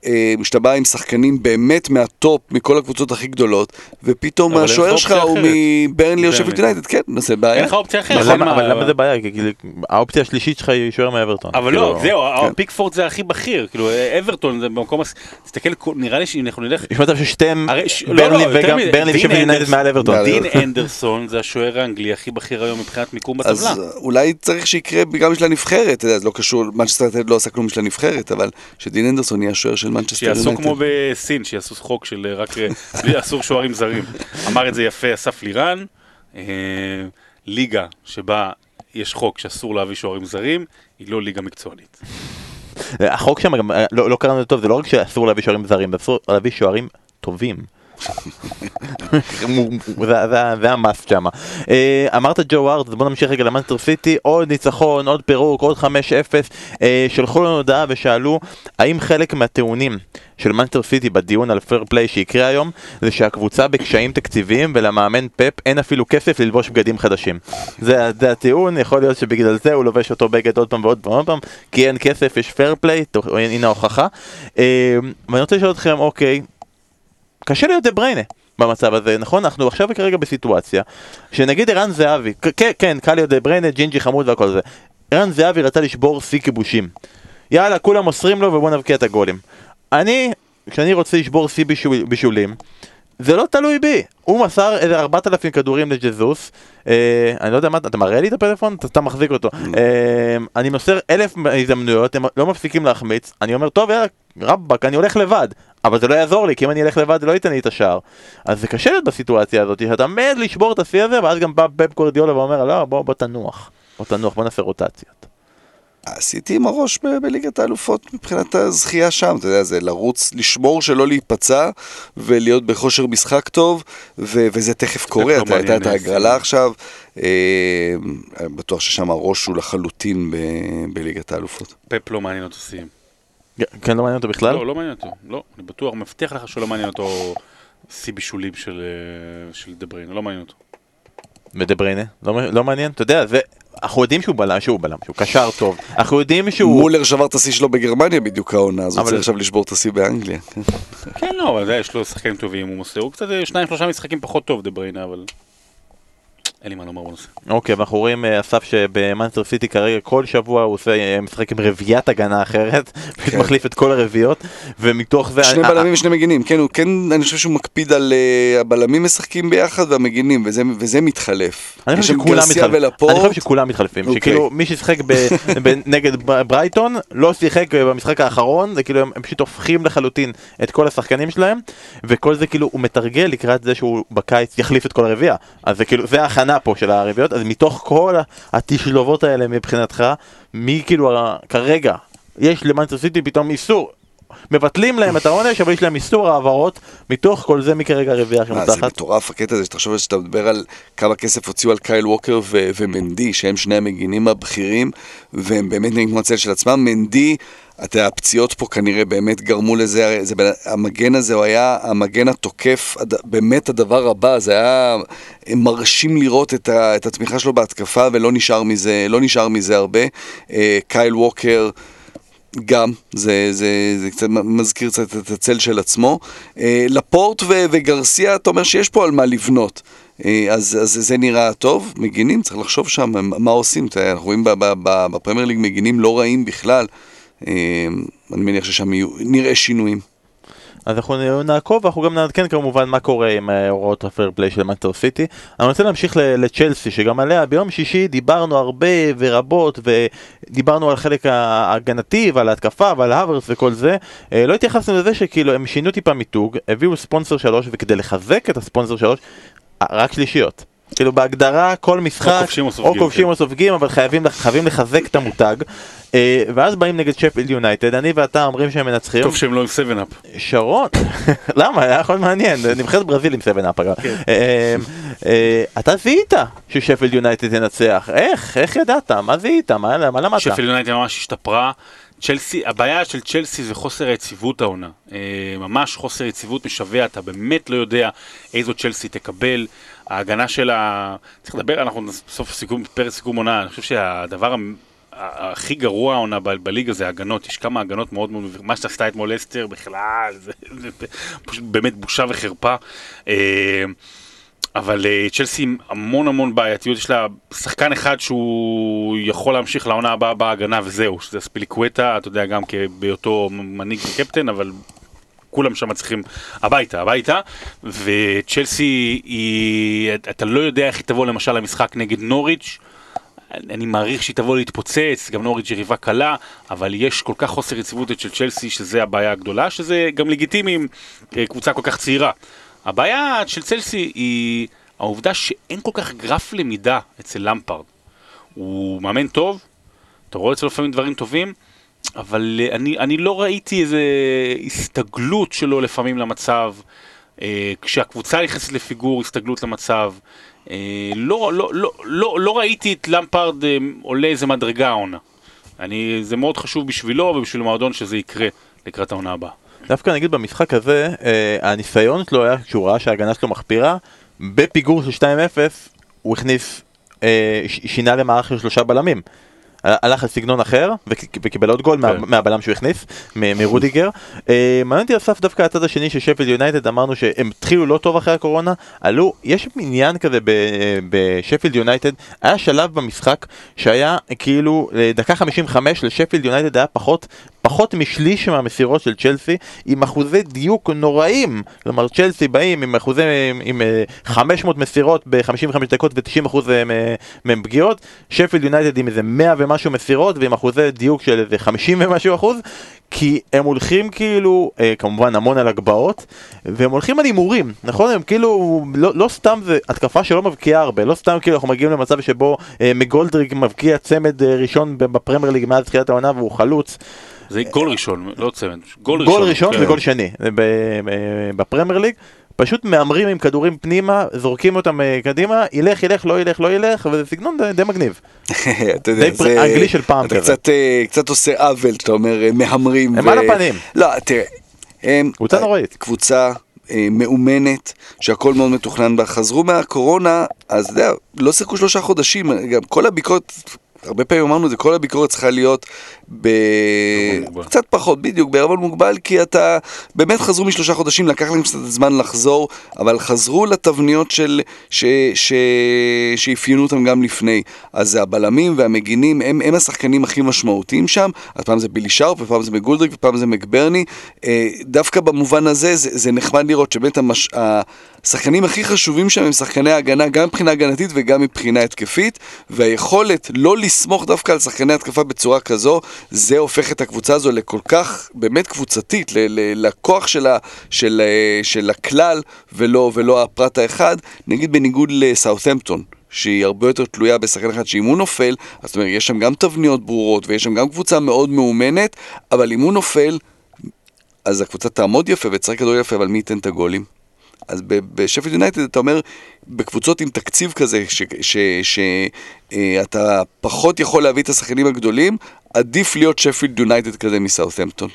אה, כשאתה בא עם שחקנים באמת מהטופ, מכל הקבוצות הכי גדולות, ופתאום השוער שלך הוא. מברנלי או באמת. שפילד יונייטד, כן, זה בעיה. אין לך אופציה אחרת. אבל למה- זה בעיה? כאילו, האופציה השלישית שלך היא שוער מאברטון. אבל כאילו, לא, זהו, כן. פיקפורד זה הכי בכיר, כאילו אברטון זה במקום, תסתכל, כל- נראה לי שאם אנחנו נלך, יש מצב ששתיהם, לא, ברנלי לא, וגם ברנלי ושפילד יונייטד הנדרסון. מעל אברטון. דין הנדרסון זה השוער האנגלי הכי בכיר היום מבחינת מיקום אז בטבלה. אה, אולי צריך שיקרה גם בשביל הנבחרת, זה לא קשור, מנצ'סטר לא עשה כלום בשביל הנבחרת, אבל שדין הנדרסון יהיה השוער של מנצ'סטר שיעשו יונייטד. כמו בסין, שיעשו חוק של אה, רק, אה, בלי- אסור שוערים זרים. אמר את זה יפה אסף לירן, אה, ליגה שבה יש חוק שאסור להביא שוערים זרים, היא לא ליגה מקצוענית. החוק שם גם, לא לא קראנו את זה טוב, זה לא רק שאסור להביא שוערים זרים, זה אסור להביא שוערים טובים. זה- ה must שם. אה, אמרת ג'ו הארט, אז בוא נמשיך רגע למאנסטר סיטי, עוד ניצחון, עוד פירוק, עוד 5-0. אה, שלחו לנו הודעה ושאלו האם חלק מהטיעונים של מאנסטר סיטי בדיון על פייר פליי שיקרה היום זה שהקבוצה בקשיים תקציביים ולמאמן פפ אין אפילו כסף ללבוש בגדים חדשים. זה, הטיעון, יכול להיות שבגלל זה הוא לובש אותו בגד עוד פעם ועוד פעם כי אין כסף, יש פייר פליי, הנה ההוכחה. אה, ואני רוצה לשאול אתכם, אוקיי, קשה להיות דה בריינה במצב הזה, נכון? אנחנו עכשיו כרגע בסיטואציה שנגיד ערן זהבי, כן, כן, קל להיות דה בריינה, ג'ינג'י חמוד והכל זה. ערן זהבי רצה לשבור שיא כיבושים. יאללה, כולם מוסרים לו ובוא נבקיע את הגולים. אני, כשאני רוצה לשבור שיא בישול, בישולים, זה לא תלוי בי. הוא מסר איזה 4,000 כדורים לג'זוס, אה, אני לא יודע מה, אתה מראה לי את הפלאפון? אתה סתם מחזיק אותו. אה, אני מוסר אלף הזדמנויות, הם לא מפסיקים להחמיץ, אני אומר, טוב, יאללה, רבאק, אני הולך לבד. אבל זה לא יעזור לי, כי אם אני אלך לבד זה לא ייתן לי את השער. אז זה קשה להיות בסיטואציה הזאת, שאתה מת לשבור את השיא הזה, ואז גם בא פפ גורדיולה ואומר, לא, בוא, בוא תנוח. בוא תנוח, בוא נעשה רוטציות. עשיתי עם הראש ב- בליגת האלופות מבחינת הזכייה שם, אתה יודע, זה לרוץ, לשמור שלא להיפצע ולהיות בכושר משחק טוב, ו- וזה תכף קורה, לא אתה הייתה את ההגרלה עכשיו, אה, בטוח ששם הראש הוא לחלוטין ב- בליגת האלופות. פפ לא מעניין אותו שיאים. כן, לא מעניין אותו בכלל? לא, לא מעניין אותו. לא, אני בטוח, מבטיח לך שלא מעניין אותו שיא בישולים של אה, של דה בריינה, לא מעניין אותו. ודה בריינה? לא, לא מעניין? אתה יודע, זה... אנחנו יודעים שהוא בלם, שהוא בלם, שהוא קשר טוב. אנחנו יודעים שהוא... מולר שבר את השיא שלו בגרמניה בדיוק העונה, אז הוא אבל- צריך עכשיו לשבור את השיא באנגליה. כן. כן, לא, אבל יש לו שחקנים טובים, הוא מוסר, הוא קצת אה, שניים שלושה משחקים פחות טוב דה בריינה, אבל... אין לי מה לומר בנושא. אוקיי, ואנחנו רואים אה, אסף שבמאנסטר סיטי כרגע כל שבוע הוא עושה אה, משחק עם רביעיית הגנה אחרת, כן. מחליף את כל הרביעיות, ומתוך זה... שני בלמים ושני מגינים, כן, הוא כן, אני חושב שהוא מקפיד על אה, הבלמים משחקים ביחד והמגינים, וזה- וזה מתחלף. אני חושב שכולם מתחלפים, ולפורט. אני חושב שכולם מתחלפים, אוקיי. שכאילו מי ששיחק ב- ב- נגד ברייטון לא שיחק במשחק האחרון, זה כאילו הם הם פשוט הופכים לחלוטין את כל השחקנים שלהם, וכל זה כאילו הוא מתרגל לקראת זה שהוא בקיץ יחליף את כל הרביעייה, אז זה כאילו, זה ההכנה פה של הרביעיות, אז מתוך כל התשלובות האלה מבחינתך, מי כאילו כרגע, יש למאנסטר סיטי פתאום איסור. מבטלים להם את העונש, אבל יש להם איסור העברות, מתוך כל זה מי כרגע הרביעייה אה, זה. מטורף הקטע הזה, שתחשוב שאתה מדבר על כמה כסף הוציאו על קייל ווקר ו- ומנדי, שהם שני המגינים הבכירים, והם באמת נראים כמו הצל של עצמם. מנדי, אתה יודע, הפציעות פה כנראה באמת גרמו לזה, הרי זה, המגן הזה הוא היה המגן התוקף, הד- באמת הדבר הבא, זה היה מרשים לראות את, ה, את התמיכה שלו בהתקפה, ולא נשאר מזה, לא נשאר מזה הרבה. אה, קייל ווקר... גם, זה, זה, זה קצת מזכיר קצת את הצל של עצמו. אה, לפורט ו- וגרסיה, אתה אומר שיש פה על מה לבנות. אה, אז, אז זה נראה טוב, מגינים, צריך לחשוב שם מה- עושים. אנחנו רואים בפרמייר ליג מגינים לא רעים בכלל. אה, אני מניח ששם יהיו, נראה שינויים. אז אנחנו נעקוב ואנחנו גם נעדכן כמובן מה קורה עם אה, הוראות הפייר פליי של מנטר סיטי. אני רוצה להמשיך לצ'לסי שגם עליה ביום שישי דיברנו הרבה ורבות ודיברנו על חלק ההגנתי ועל ההתקפה ועל האברס וכל זה. אה, לא התייחסנו לזה שכאילו הם שינו טיפה מיתוג, הביאו ספונסר 3 וכדי לחזק את הספונסר 3 רק שלישיות. כאילו בהגדרה כל משחק, או כובשים או או סופגים, כובשים כן. או סופגים, אבל חייבים, חייבים לחזק את המותג. אה, ואז באים נגד שפילד יונייטד, אני ואתה אומרים שהם מנצחים. טוב שהם לא עם 7-אפ. שרון, למה? היה יכול מעניין, נבחרת ברזיל עם 7-אפ אגב. כן. אה, אה, אתה זיהית ששפילד יונייטד תנצח, איך? איך ידעת? מה זיהית? מה מה למדת? שפל יונייטד ממש השתפרה. צ'לסי, הבעיה של צ'לסי זה חוסר היציבות העונה. אה, ממש חוסר יציבות משווע, אתה באמת לא יודע איזו צ'לסי תקבל. ההגנה שלה, צריך לדבר, אנחנו בסוף סיכום, פרק סיכום עונה, אני חושב שהדבר הכי גרוע העונה בליגה זה הגנות, יש כמה הגנות מאוד מאוד, מה שעשתה אתמול אסתר בכלל, זה, זה, באמת בושה וחרפה. אה, אבל אה, צ'לסי עם המון המון בעייתיות, יש לה שחקן אחד שהוא יכול להמשיך לעונה הבאה בהגנה וזהו, שזה ספיליקווטה, אתה יודע, גם בהיותו מנהיג וקפטן, אבל כולם שם צריכים הביתה, הביתה, וצ'לסי היא, אתה לא יודע איך היא תבוא למשל למשחק נגד נוריץ', אני מעריך שהיא תבוא להתפוצץ, גם נוריץ' יריבה קלה, אבל יש כל כך חוסר יציבות של צ'לסי שזה הבעיה הגדולה, שזה גם לגיטימי עם אה, קבוצה כל כך צעירה. הבעיה של צ'לסי היא העובדה שאין כל כך גרף למידה אצל למפרד. הוא מאמן טוב, אתה רואה אצלו לפעמים דברים טובים, אבל אה, אני, אני לא ראיתי איזה הסתגלות שלו לפעמים למצב, אה, כשהקבוצה נכנסת לפיגור, הסתגלות למצב. אה, לא, לא, לא, לא, לא ראיתי את למפרד אה, עולה איזה מדרגה העונה. זה מאוד חשוב בשבילו ובשביל המועדון שזה יקרה לקראת העונה הבאה. דווקא נגיד במשחק הזה, אה, הניסיון שלו היה כשהוא ראה שההגנה שלו מחפירה, בפיגור של 2-0 הוא הכניס, אה, ש- שינה למערך של שלושה בלמים. הלך לסגנון אחר וכ- וקיבל עוד גול כן. מהבלם שהוא הכניס מרודיגר. אה, מעניין אותי אסף דווקא הצד השני של שפילד יונייטד אמרנו שהם התחילו לא טוב אחרי הקורונה עלו יש עניין כזה בשפילד יונייטד היה שלב במשחק שהיה כאילו אה, דקה 55 לשפילד יונייטד היה פחות פחות משליש מהמסירות של צ'לסי עם אחוזי דיוק נוראים כלומר צ'לסי באים עם אחוזי עם, עם אה, 500 מסירות ב-55 דקות ו-90 אחוז אה, מ- מהם פגיעות שפילד יונייטד עם איזה 100 ומשהו מסירות ועם אחוזי דיוק של איזה 50 ומשהו אחוז כי הם הולכים כאילו, אה, כמובן המון על הגבהות, והם הולכים על הימורים, נכון? הם כאילו, לא, לא סתם זה התקפה שלא מבקיעה הרבה, לא סתם כאילו אנחנו מגיעים למצב שבו אה, מגולדריג מבקיע צמד אה, ראשון בפרמייר ליג מאז תחילת העונה והוא חלוץ. זה גול ראשון, לא צמד, גול ראשון. גול ראשון כן. וגול שני בפרמייר ליג. פשוט מהמרים עם כדורים פנימה, זורקים אותם אה, קדימה, ילך, ילך, לא ילך, לא ילך, וזה סגנון די, מגניב. אתה יודע, די פר- אנגלי של פעם אתה כזה. קצת, אה, קצת עושה עוול, אתה אומר, אה, מהמרים. הם על הפנים. לא, תראה. קבוצה נוראית. קבוצה מאומנת, שהכל מאוד מתוכנן בה. חזרו מהקורונה, אז אתה יודע, לא שיחקו שלושה חודשים, גם כל הביקורת... הרבה פעמים אמרנו את זה, כל הביקורת צריכה להיות ב... קצת פחות, בדיוק, בערבון מוגבל, כי אתה באמת חזרו משלושה חודשים, לקח להם קצת זמן לחזור, אבל חזרו לתבניות של... ש... ש... שאפיינו אותם גם לפני. אז הבלמים והמגינים, הם, הם השחקנים הכי משמעותיים שם, אז פעם זה בילי שרפ, ופעם זה מגולדריק, ופעם זה מקברני. אה, דווקא במובן הזה, זה, זה נחמד לראות שבאמת המש... השחקנים הכי חשובים שם הם שחקני ההגנה, גם מבחינה הגנתית וגם מבחינה התקפית, והיכולת לא לסמוך דווקא על שחקני התקפה בצורה כזו, זה הופך את הקבוצה הזו לכל כך באמת קבוצתית, לכוח של, ה- של, אה, של הכלל ולא, ולא הפרט האחד, נגיד בניגוד לסאות'מפטון. שהיא הרבה יותר תלויה בשחקן אחד שאם הוא נופל, זאת אומרת, יש שם גם תבניות ברורות ויש שם גם קבוצה מאוד מאומנת, אבל אם הוא נופל, אז הקבוצה תעמוד יפה ותשחק כדורגל יפה, אבל מי ייתן את הגולים? אז ב- בשפילד יונייטד אתה אומר, בקבוצות עם תקציב כזה, שאתה פחות יכול להביא את השחקנים הגדולים, עדיף להיות שפילד יונייטד כזה מסאות'מפטון.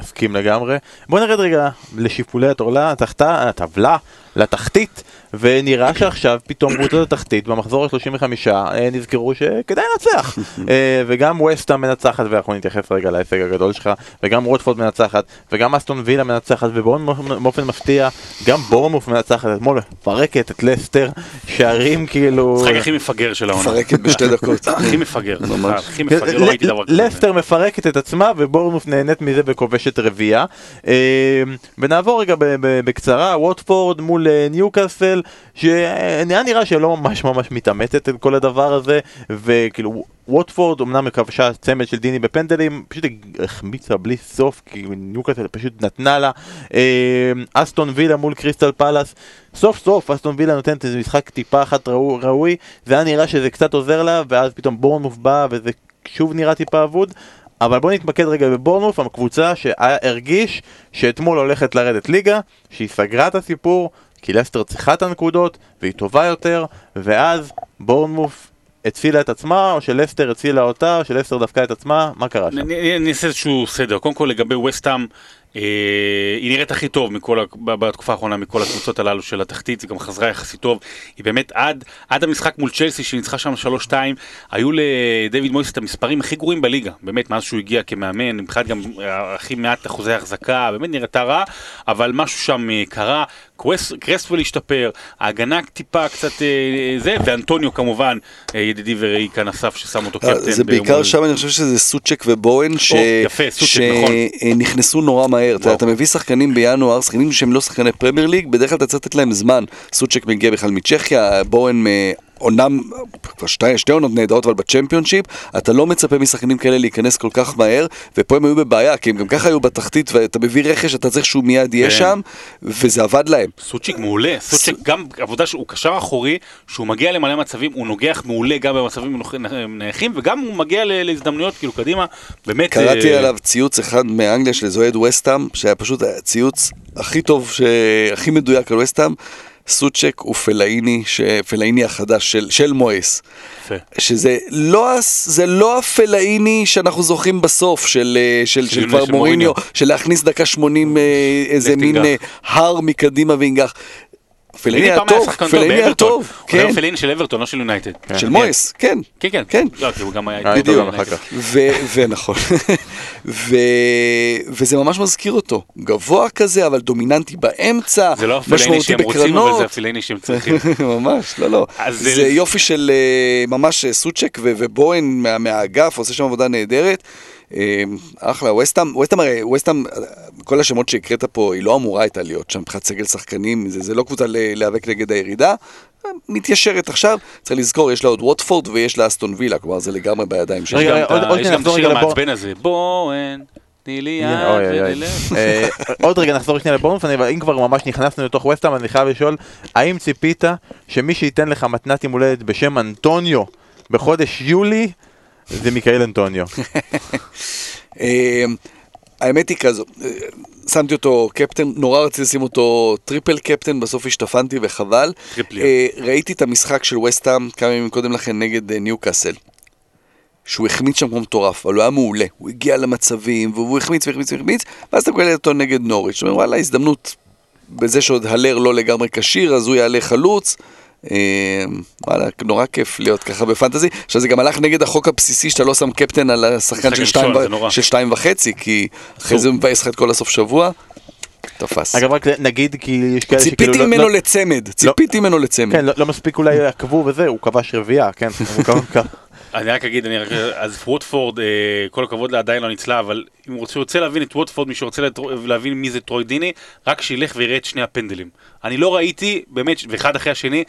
מסכים לגמרי. בוא נרד רגע לשיפולי הטורלה, התחתה, הטבלה, לתחתית, ונראה שעכשיו פתאום קבוצות התחתית במחזור ה-35 נזכרו שכדאי לנצח. אה, וגם ווסטה מנצחת, ואנחנו נתייחס רגע להישג הגדול שלך, וגם רוטפורד מנצחת, וגם אסטון וילה מנצחת, ובאופן מפתיע, גם בורמוף מנצחת, אתמול מפרקת את לסטר, שערים כאילו... המשחק הכי מפגר של העונה. מפרקת בשתי דקות. הכי מפגר, ממש. הכי מפגר, לא ראיתי דבר כזה. לסטר מפרקת את עצמה ובורנמוף נהנית מזה וכובשת רביעייה. אה, ונעבור רגע בקצרה, ווטפורד מול אה, ניוקאסל, שנראה נראה שלא ממש ממש מתאמצת על כל הדבר הזה, וכאילו ווטפורד אמנם כבשה צמד של דיני בפנדלים, פשוט החמיצה בלי סוף, כי ניוקאסל פשוט נתנה לה. אה, אסטון וילה מול קריסטל פלאס, סוף סוף אסטון וילה נותנת איזה משחק טיפה אחת ראו- ראוי, זה היה נראה שזה קצת עוזר לה, ואז פתאום בורנמוף בא וזה שוב נראה טיפה אבוד. אבל בוא נתמקד רגע בבורנמוף, הקבוצה שהרגיש שאתמול הולכת לרדת ליגה, שהיא סגרה את הסיפור, כי לסטר צריכה את הנקודות, והיא טובה יותר, ואז בורנמוף הצילה את עצמה, או שלסטר הצילה אותה, או שלסטר דפקה את עצמה, מה קרה שם? אני אעשה איזשהו סדר. קודם כל לגבי וסטאם, היא נראית הכי טוב מכל, בתקופה האחרונה מכל הקבוצות הללו של התחתית, היא גם חזרה יחסית טוב. היא באמת עד, עד המשחק מול צ'לסי שניצחה שם 3-2, היו לדויד מויס את המספרים הכי גרועים בליגה. באמת, מאז שהוא הגיע כמאמן, מבחינת גם אה, הכי מעט אחוזי החזקה, באמת נראתה רע, אבל משהו שם אה, קרה. קרס- קרסוול השתפר, ההגנה טיפה קצת אה, זה, ואנטוניו כמובן, אה, ידידי ורעי כאן אסף ששם אותו קפטן. אה, זה בעיקר. שם אני חושב שזה סוצ'ק ובואן ש... יפה, סוצ'ק, נכון. שנכנסו נורא מהר. אתה מביא שחקנים בינואר, שחקנים שהם לא שחקני פרמייר ליג, בדרך כלל אתה צריך לתת להם זמן. סוצ'ק מגיע בכלל מצ'כיה, בואן אומנם כבר שתי, שתי עונות נהדרות, אבל בצ'מפיונשיפ, אתה לא מצפה משחקנים כאלה להיכנס כל כך מהר, ופה הם היו בבעיה, כי הם גם ככה היו בתחתית, ואתה מביא רכש, אתה צריך שהוא מיד יהיה כן. שם, וזה עבד להם. סוצ'יק מעולה, סוצ'יק גם עבודה שהוא קשר אחורי, שהוא מגיע למלא מצבים, הוא נוגח מעולה גם במצבים נייחים, וגם הוא מגיע להזדמנויות כאילו קדימה, באמת... קראתי אה, עליו ציוץ אחד מאנגליה של איזה אוהד וסטאם, שהיה פשוט הציוץ הכי טוב. הכי מדויק על וסטאם, סוצ'ק ופלאיני. פלאיני החדש של, של מואס. יפה. שזה לא, זה לא הפלאיני שאנחנו זוכרים בסוף, של, אה, של, של, של כבר של מוריניו. של להכניס דקה 80 אה, איזה מין. אה, הר מקדימה וינגח. פלאיני היה טוב, פלאיני היה. טוב, הוא היה כן, פלאיני של אברטון, לא של יונייטד. של מואס, כן. כן, כן. כן. לא, כי הוא גם היה... איתו בדיוק. ונכון, וזה ממש מזכיר אותו, גבוה כזה אבל דומיננטי באמצע, זה לא משמעותי שהם רוצים, אבל זה הפלאיני שהם צריכים. ממש, לא לא, זה יופי של אה, ממש אה, סוצ'ק ובוהן מה- מהאגף, עושה שם עבודה נהדרת, אה, אחלה, ווסטאם, ווסטאם הרי, ווסטאם, אה, כל השמות שהקראת פה, היא לא אמורה הייתה להיות שם מבחינת סגל שחקנים, זה, זה לא קבוצה ל- להיאבק נגד הירידה, אה, מתיישרת עכשיו, צריך לזכור, יש לה עוד ווטפורד ויש לה אסטון וילה, כלומר זה לגמרי בידיים שלה. יש רגע, גם רגע, את עוד- ה- עוד יש שנייה גם את נחזור השיר רגע לבור- המעצבן הזה, בואן, תני לי יד. אה, עוד רגע נחזור שנייה לבורנמוט, אם כבר ממש נכנסנו לתוך וסטהאם, אני חייב לשאול, האם ציפית שמי שייתן לך מתנת יום הולדת בשם אנטוניו בחודש יולי, זה מיכאל אנטוניו. אה, האמת היא כזו, אה, שמתי אותו קפטן, נורא רציתי לשים אותו triple captain, בסוף השתפנתי וחבל. טריפליה. אה, ראיתי את המשחק של וסטהאם כמה ימים קודם לכן נגד אה, ניוקאסל. שהוא החמיץ שם כמו מטורף, אבל הוא היה מעולה. הוא הגיע למצבים, והוא החמיץ והחמיץ והחמיץ, ואז אתה מקבל אותו נגד נוריץ'. זאת אומרת, וואלה, הזדמנות בזה שעוד הלר לא לגמרי כשיר, אז הוא יעלה חלוץ. אה, וואלה, נורא כיף להיות ככה בפנטזי. עכשיו זה גם הלך נגד החוק הבסיסי שאתה לא שם קפטן על השחקן של שתיים ו-. של שתיים וחצי, כי אחרי. זה הוא מבאס לך את כל הסוף שבוע. תפס. אגב רק נגיד כי יש כאלה שכאילו ציפיתי לא- ממנו לא- לצמד, ציפיתי ממנו לצמד. כן, לא- לא מספיק אולי עקבו וזה, הוא כבש רביעייה, כן. אני רק אגיד, אני רק, אז ווטפורד, אה, כל הכבוד לה, עדיין לא ניצלה, אבל אם הוא רוצה- להבין את ווטפורד, מי שרוצה להבין מי זה טרוי דיני, רק שילך ויראה את שני הפנדלים. אני לא ראיתי, באמת, ואחד אחרי השני,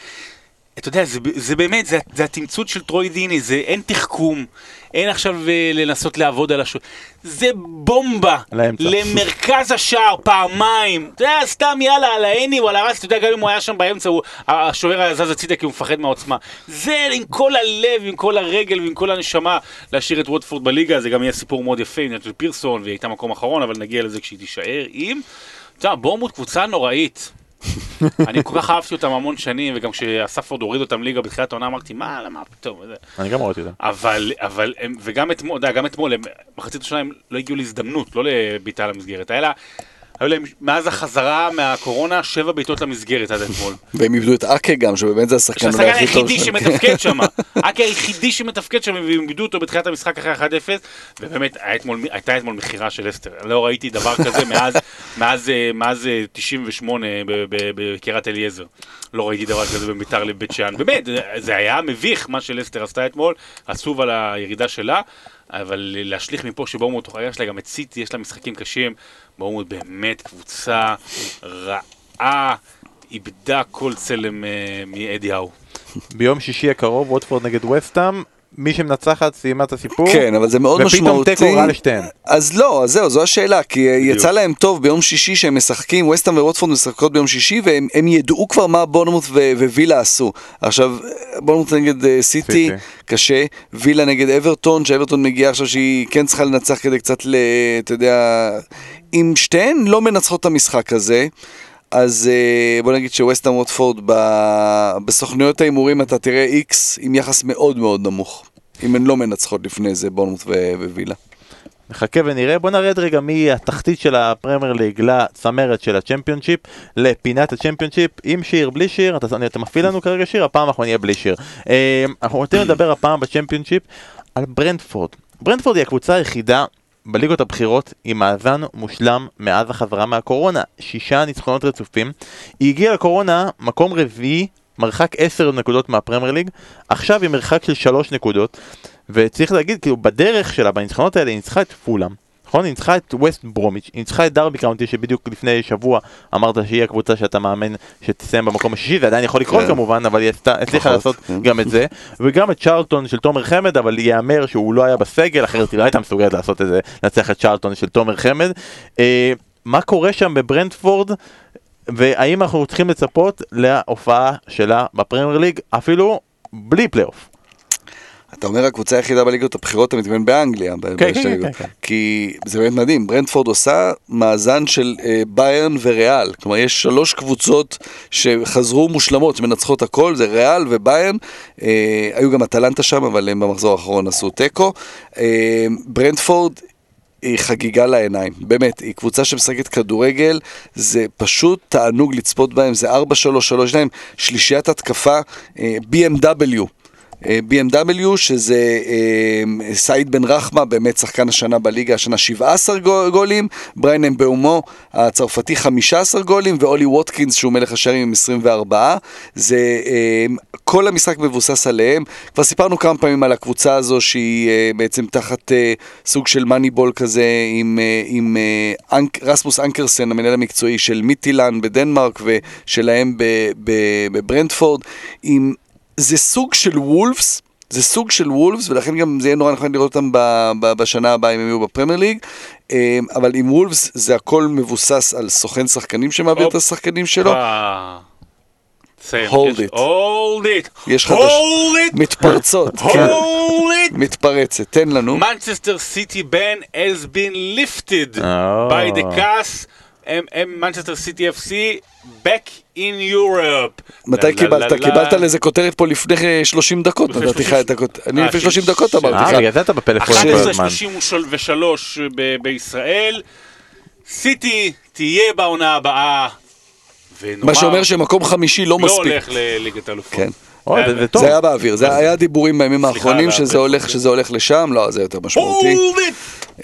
אתה יודע, זה, זה באמת, זה, זה התמצות של טרוי דיני, זה אין תחכום, אין עכשיו אה, לנסות לעבוד על השוער, זה בומבה, לאמצע. למרכז השער פעמיים, אתה יודע, סתם יאללה, על העני או על הרס, אתה יודע, גם אם הוא היה שם באמצע, הוא, השוער היה זז הצידה כי הוא מפחד מהעוצמה. זה עם כל הלב, עם כל הרגל ועם כל הנשמה, להשאיר את ווטפורד בליגה, זה גם יהיה סיפור מאוד יפה עם נטל פירסון, והיא הייתה מקום אחרון, אבל נגיע לזה כשהיא תישאר עם... אתה יודע, בורמוט קבוצה נוראית. אני כל כך אהבתי אותם המון שנים, וגם כשאספורד הוריד אותם ליגה בתחילת העונה, אמרתי, מה, למה פתאום? אני גם ראיתי את זה. אבל, אבל, וגם אתמול, גם אתמול, מחצית השנה הם לא הגיעו להזדמנות, לא לבעיטה למסגרת. היה היו להם, מאז החזרה מהקורונה, שבע בעיטות למסגרת עד אתמול. והם איבדו את אקה גם, שבאמת זה השחקן אולי הכי טוב היחידי שלהם. שמתפקד שם, אקי היחידי שמתפקד שם, והם איבדו אותו בתחילת המשחק אחרי 1-0, ובאמת הייתה אתמול מכירה של אסטר, לא ראיתי דבר כזה מאז, מאז, אה, מאז אה, 98 ב- ב- בקריית אליעזר, לא ראיתי דבר כזה בביתר לבית שאן, באמת, זה- זה היה מביך מה שלסטר עשתה אתמול, עצוב על הירידה שלה, אבל להשליך מפה שבורמוט, יש לה גם את סיטי, יש לה משחקים קשים, בורמוט באמת קבוצה רעה, איבדה כל צלם אה, מאדי האו. ביום שישי הקרוב, ווטפורד נגד וסטהאם, מי שמנצחת סיימה את הסיפור. כן, אבל זה מאוד ופתאום משמעותי. תיקו רע לשתיהן. אז לא, אז זהו, זו השאלה, כי אה, בדיוק. יצא להם טוב ביום שישי שהם משחקים, וסטהאם ורוטפורד משחקות ביום שישי, והם הם ידעו כבר מה בורנמוט ו- ווילה עשו. עכשיו, בורנמוט נגד אה, סיטי, סיטי. קשה, וילה נגד אברטון, שאברטון מגיעה עכשיו שהיא כן צריכה לנצח כדי קצת. אתה יודע... אם שתיהן לא מנצחות את המשחק הזה, אז אה, בוא נגיד שווסטהאם ווטפורד בסוכנויות ההימורים אתה תראה איקס עם יחס מאוד מאוד נמוך. אם הן לא מנצחות לפני זה, בורנמות' ו- וילה. נחכה ונראה, בוא נרד רגע מהתחתית של הפרמייר ליג לצמרת של הצ'מפיונשיפ, לפינת הצ'מפיונשיפ, עם שיר, בלי שיר, אתה, אתה מפעיל לנו כרגע שיר, הפעם אנחנו נהיה בלי שיר. אה, אנחנו רוצים לדבר הפעם בצ'מפיונשיפ על ברנטפורד. ברנטפורד היא הקבוצה היחידה בליגות הבכירות עם מאזן מושלם מאז החזרה מהקורונה, שישה ניצחונות רצופים. היא הגיעה לקורונה מקום רביעי, מרחק עשר נקודות מהפרמייר ליג, עכשיו היא מרחק של שלוש נקודות, וצריך להגיד, כאילו, בדרך שלה, בניצחונות האלה, היא ניצחה את פולאם. נכון? היא ניצחה את ווסט ברומיץ', היא ניצחה את דרבי קאונטי שבדיוק לפני שבוע אמרת שהיא הקבוצה שאתה מאמן שתסיים במקום השישי, זה עדיין יכול לקרות כן. כמובן, אבל היא הצליחה נכון, לעשות. גם את זה, וגם את צ'רלטון של תומר חמד, אבל ייאמר שהוא לא היה בסגל, אחרת היא לא הייתה מסוגלת לעשות את זה, לנצח את צ'רלטון של תומר חמד. אה, מה קורה שם בברנטפורד, והאם אנחנו צריכים לצפות להופעה שלה בפרמייר ליג, אפילו בלי פלייאוף. אתה אומר הקבוצה היחידה בליגות הבכירות, אתה מתכוון באנגליה. כן, כן. כן, כן. כי זה באמת מדהים, ברנטפורד עושה מאזן של אה, ביירן וריאל. כלומר, יש שלוש קבוצות שחזרו מושלמות, שמנצחות הכל, זה ריאל וביירן. אה, היו גם אטלנטה שם, אבל הם במחזור האחרון עשו תיקו. אה, ברנדפורד היא חגיגה לעיניים, באמת, היא קבוצה שמשחקת כדורגל, זה פשוט תענוג לצפות בהם, זה 4-3-3, יש להם שלישיית התקפה, אה, BMW. אה, BMW שזה אה, סעיד בן רחמה, באמת שחקן השנה בליגה, השנה 17 גו- גולים, בריין אמבאומו הצרפתי 15 גולים, ואולי ווטקינס שהוא מלך השערים עם 24. זה, אה, כל המשחק מבוסס עליהם. כבר סיפרנו כמה פעמים על הקבוצה הזו שהיא בעצם תחת סוג של Moneyball כזה עם, עם אנק, רסמוס אנקרסן, המנהל המקצועי של מיטילן בדנמרק ושלהם בברנטפורד, עם זה סוג של וולפס, זה סוג של וולפס, ולכן גם זה יהיה נורא נכון לראות אותם ב- ב- בשנה הבאה אם הם יהיו בפרמייר ליג, אה, אבל עם וולפס זה הכל מבוסס על סוכן שחקנים שמעביר. את השחקנים שלו. יש- it. Hold it. יש חדש-. מתפרצות, כן, Hold it. מתפרצת, תן לנו. Manchester City ban has been lifted Oh. by the CAS. הם- הם מנצ'סטר סיטי FC back in Europe. מתי קיבלת? קיבלת. לזה כותרת פה לפני אה, 30 דקות, נתתי לך 30 את הכותרת. אני אה, לפני ש- 30 דקות אמרתי אה, לך. זה אתה בפלאפון כל הזמן. 11.33 ב- בישראל. סיטי תהיה בעונה הבאה. מה שאומר שמקום חמישי לא לא מספיק. הולך לליגת אלופות. כן. אוי, זה- זה טוב. זה היה באוויר, זה היה דיבורים בימים האחרונים. שזה הולך לשם, לא, זה יותר משמעותי.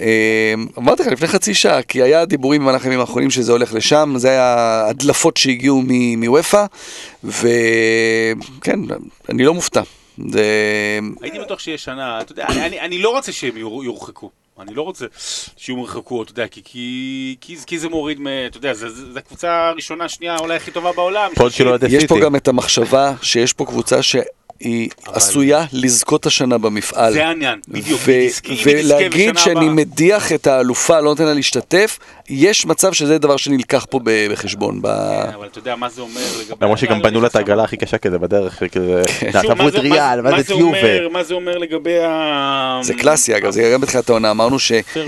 אה, אמרתי לך לפני חצי שעה, כי היה דיבורים במהלך הימים האחרונים שזה הולך לשם, זה היה הדלפות שהגיעו מ- מוופא, וכן, אני לא מופתע. זה... הייתי בטוח שיהיה שנה, אתה יודע, אני, אני, אני לא רוצה שהם יור- יורחקו. אני לא רוצה שיורחקו, אתה יודע, כי, כי, כי, כי זה מוריד, מ, אתה יודע, זו הקבוצה הראשונה, שנייה, אולי הכי טובה בעולם. יש פה. גם את המחשבה שיש פה קבוצה שהיא עשויה לזכות השנה במפעל. זה העניין, בדיוק. ו- היא היא תזכה ולהגיד שאני. מדיח את האלופה, לא נותן לה להשתתף, יש מצב שזה דבר שנלקח פה בחשבון. ב... כן, אבל אתה יודע מה זה אומר לגבי... למרות שגם אתה- בנו לה את העגלה הכי קשה כזה בדרך, כזה, שוב, תעברו מה את זה- ריאל, מה זה. אומר- מה זה אומר לגבי ה... זה קלאסי אגב, זה גם בתחילת העונה, אמרנו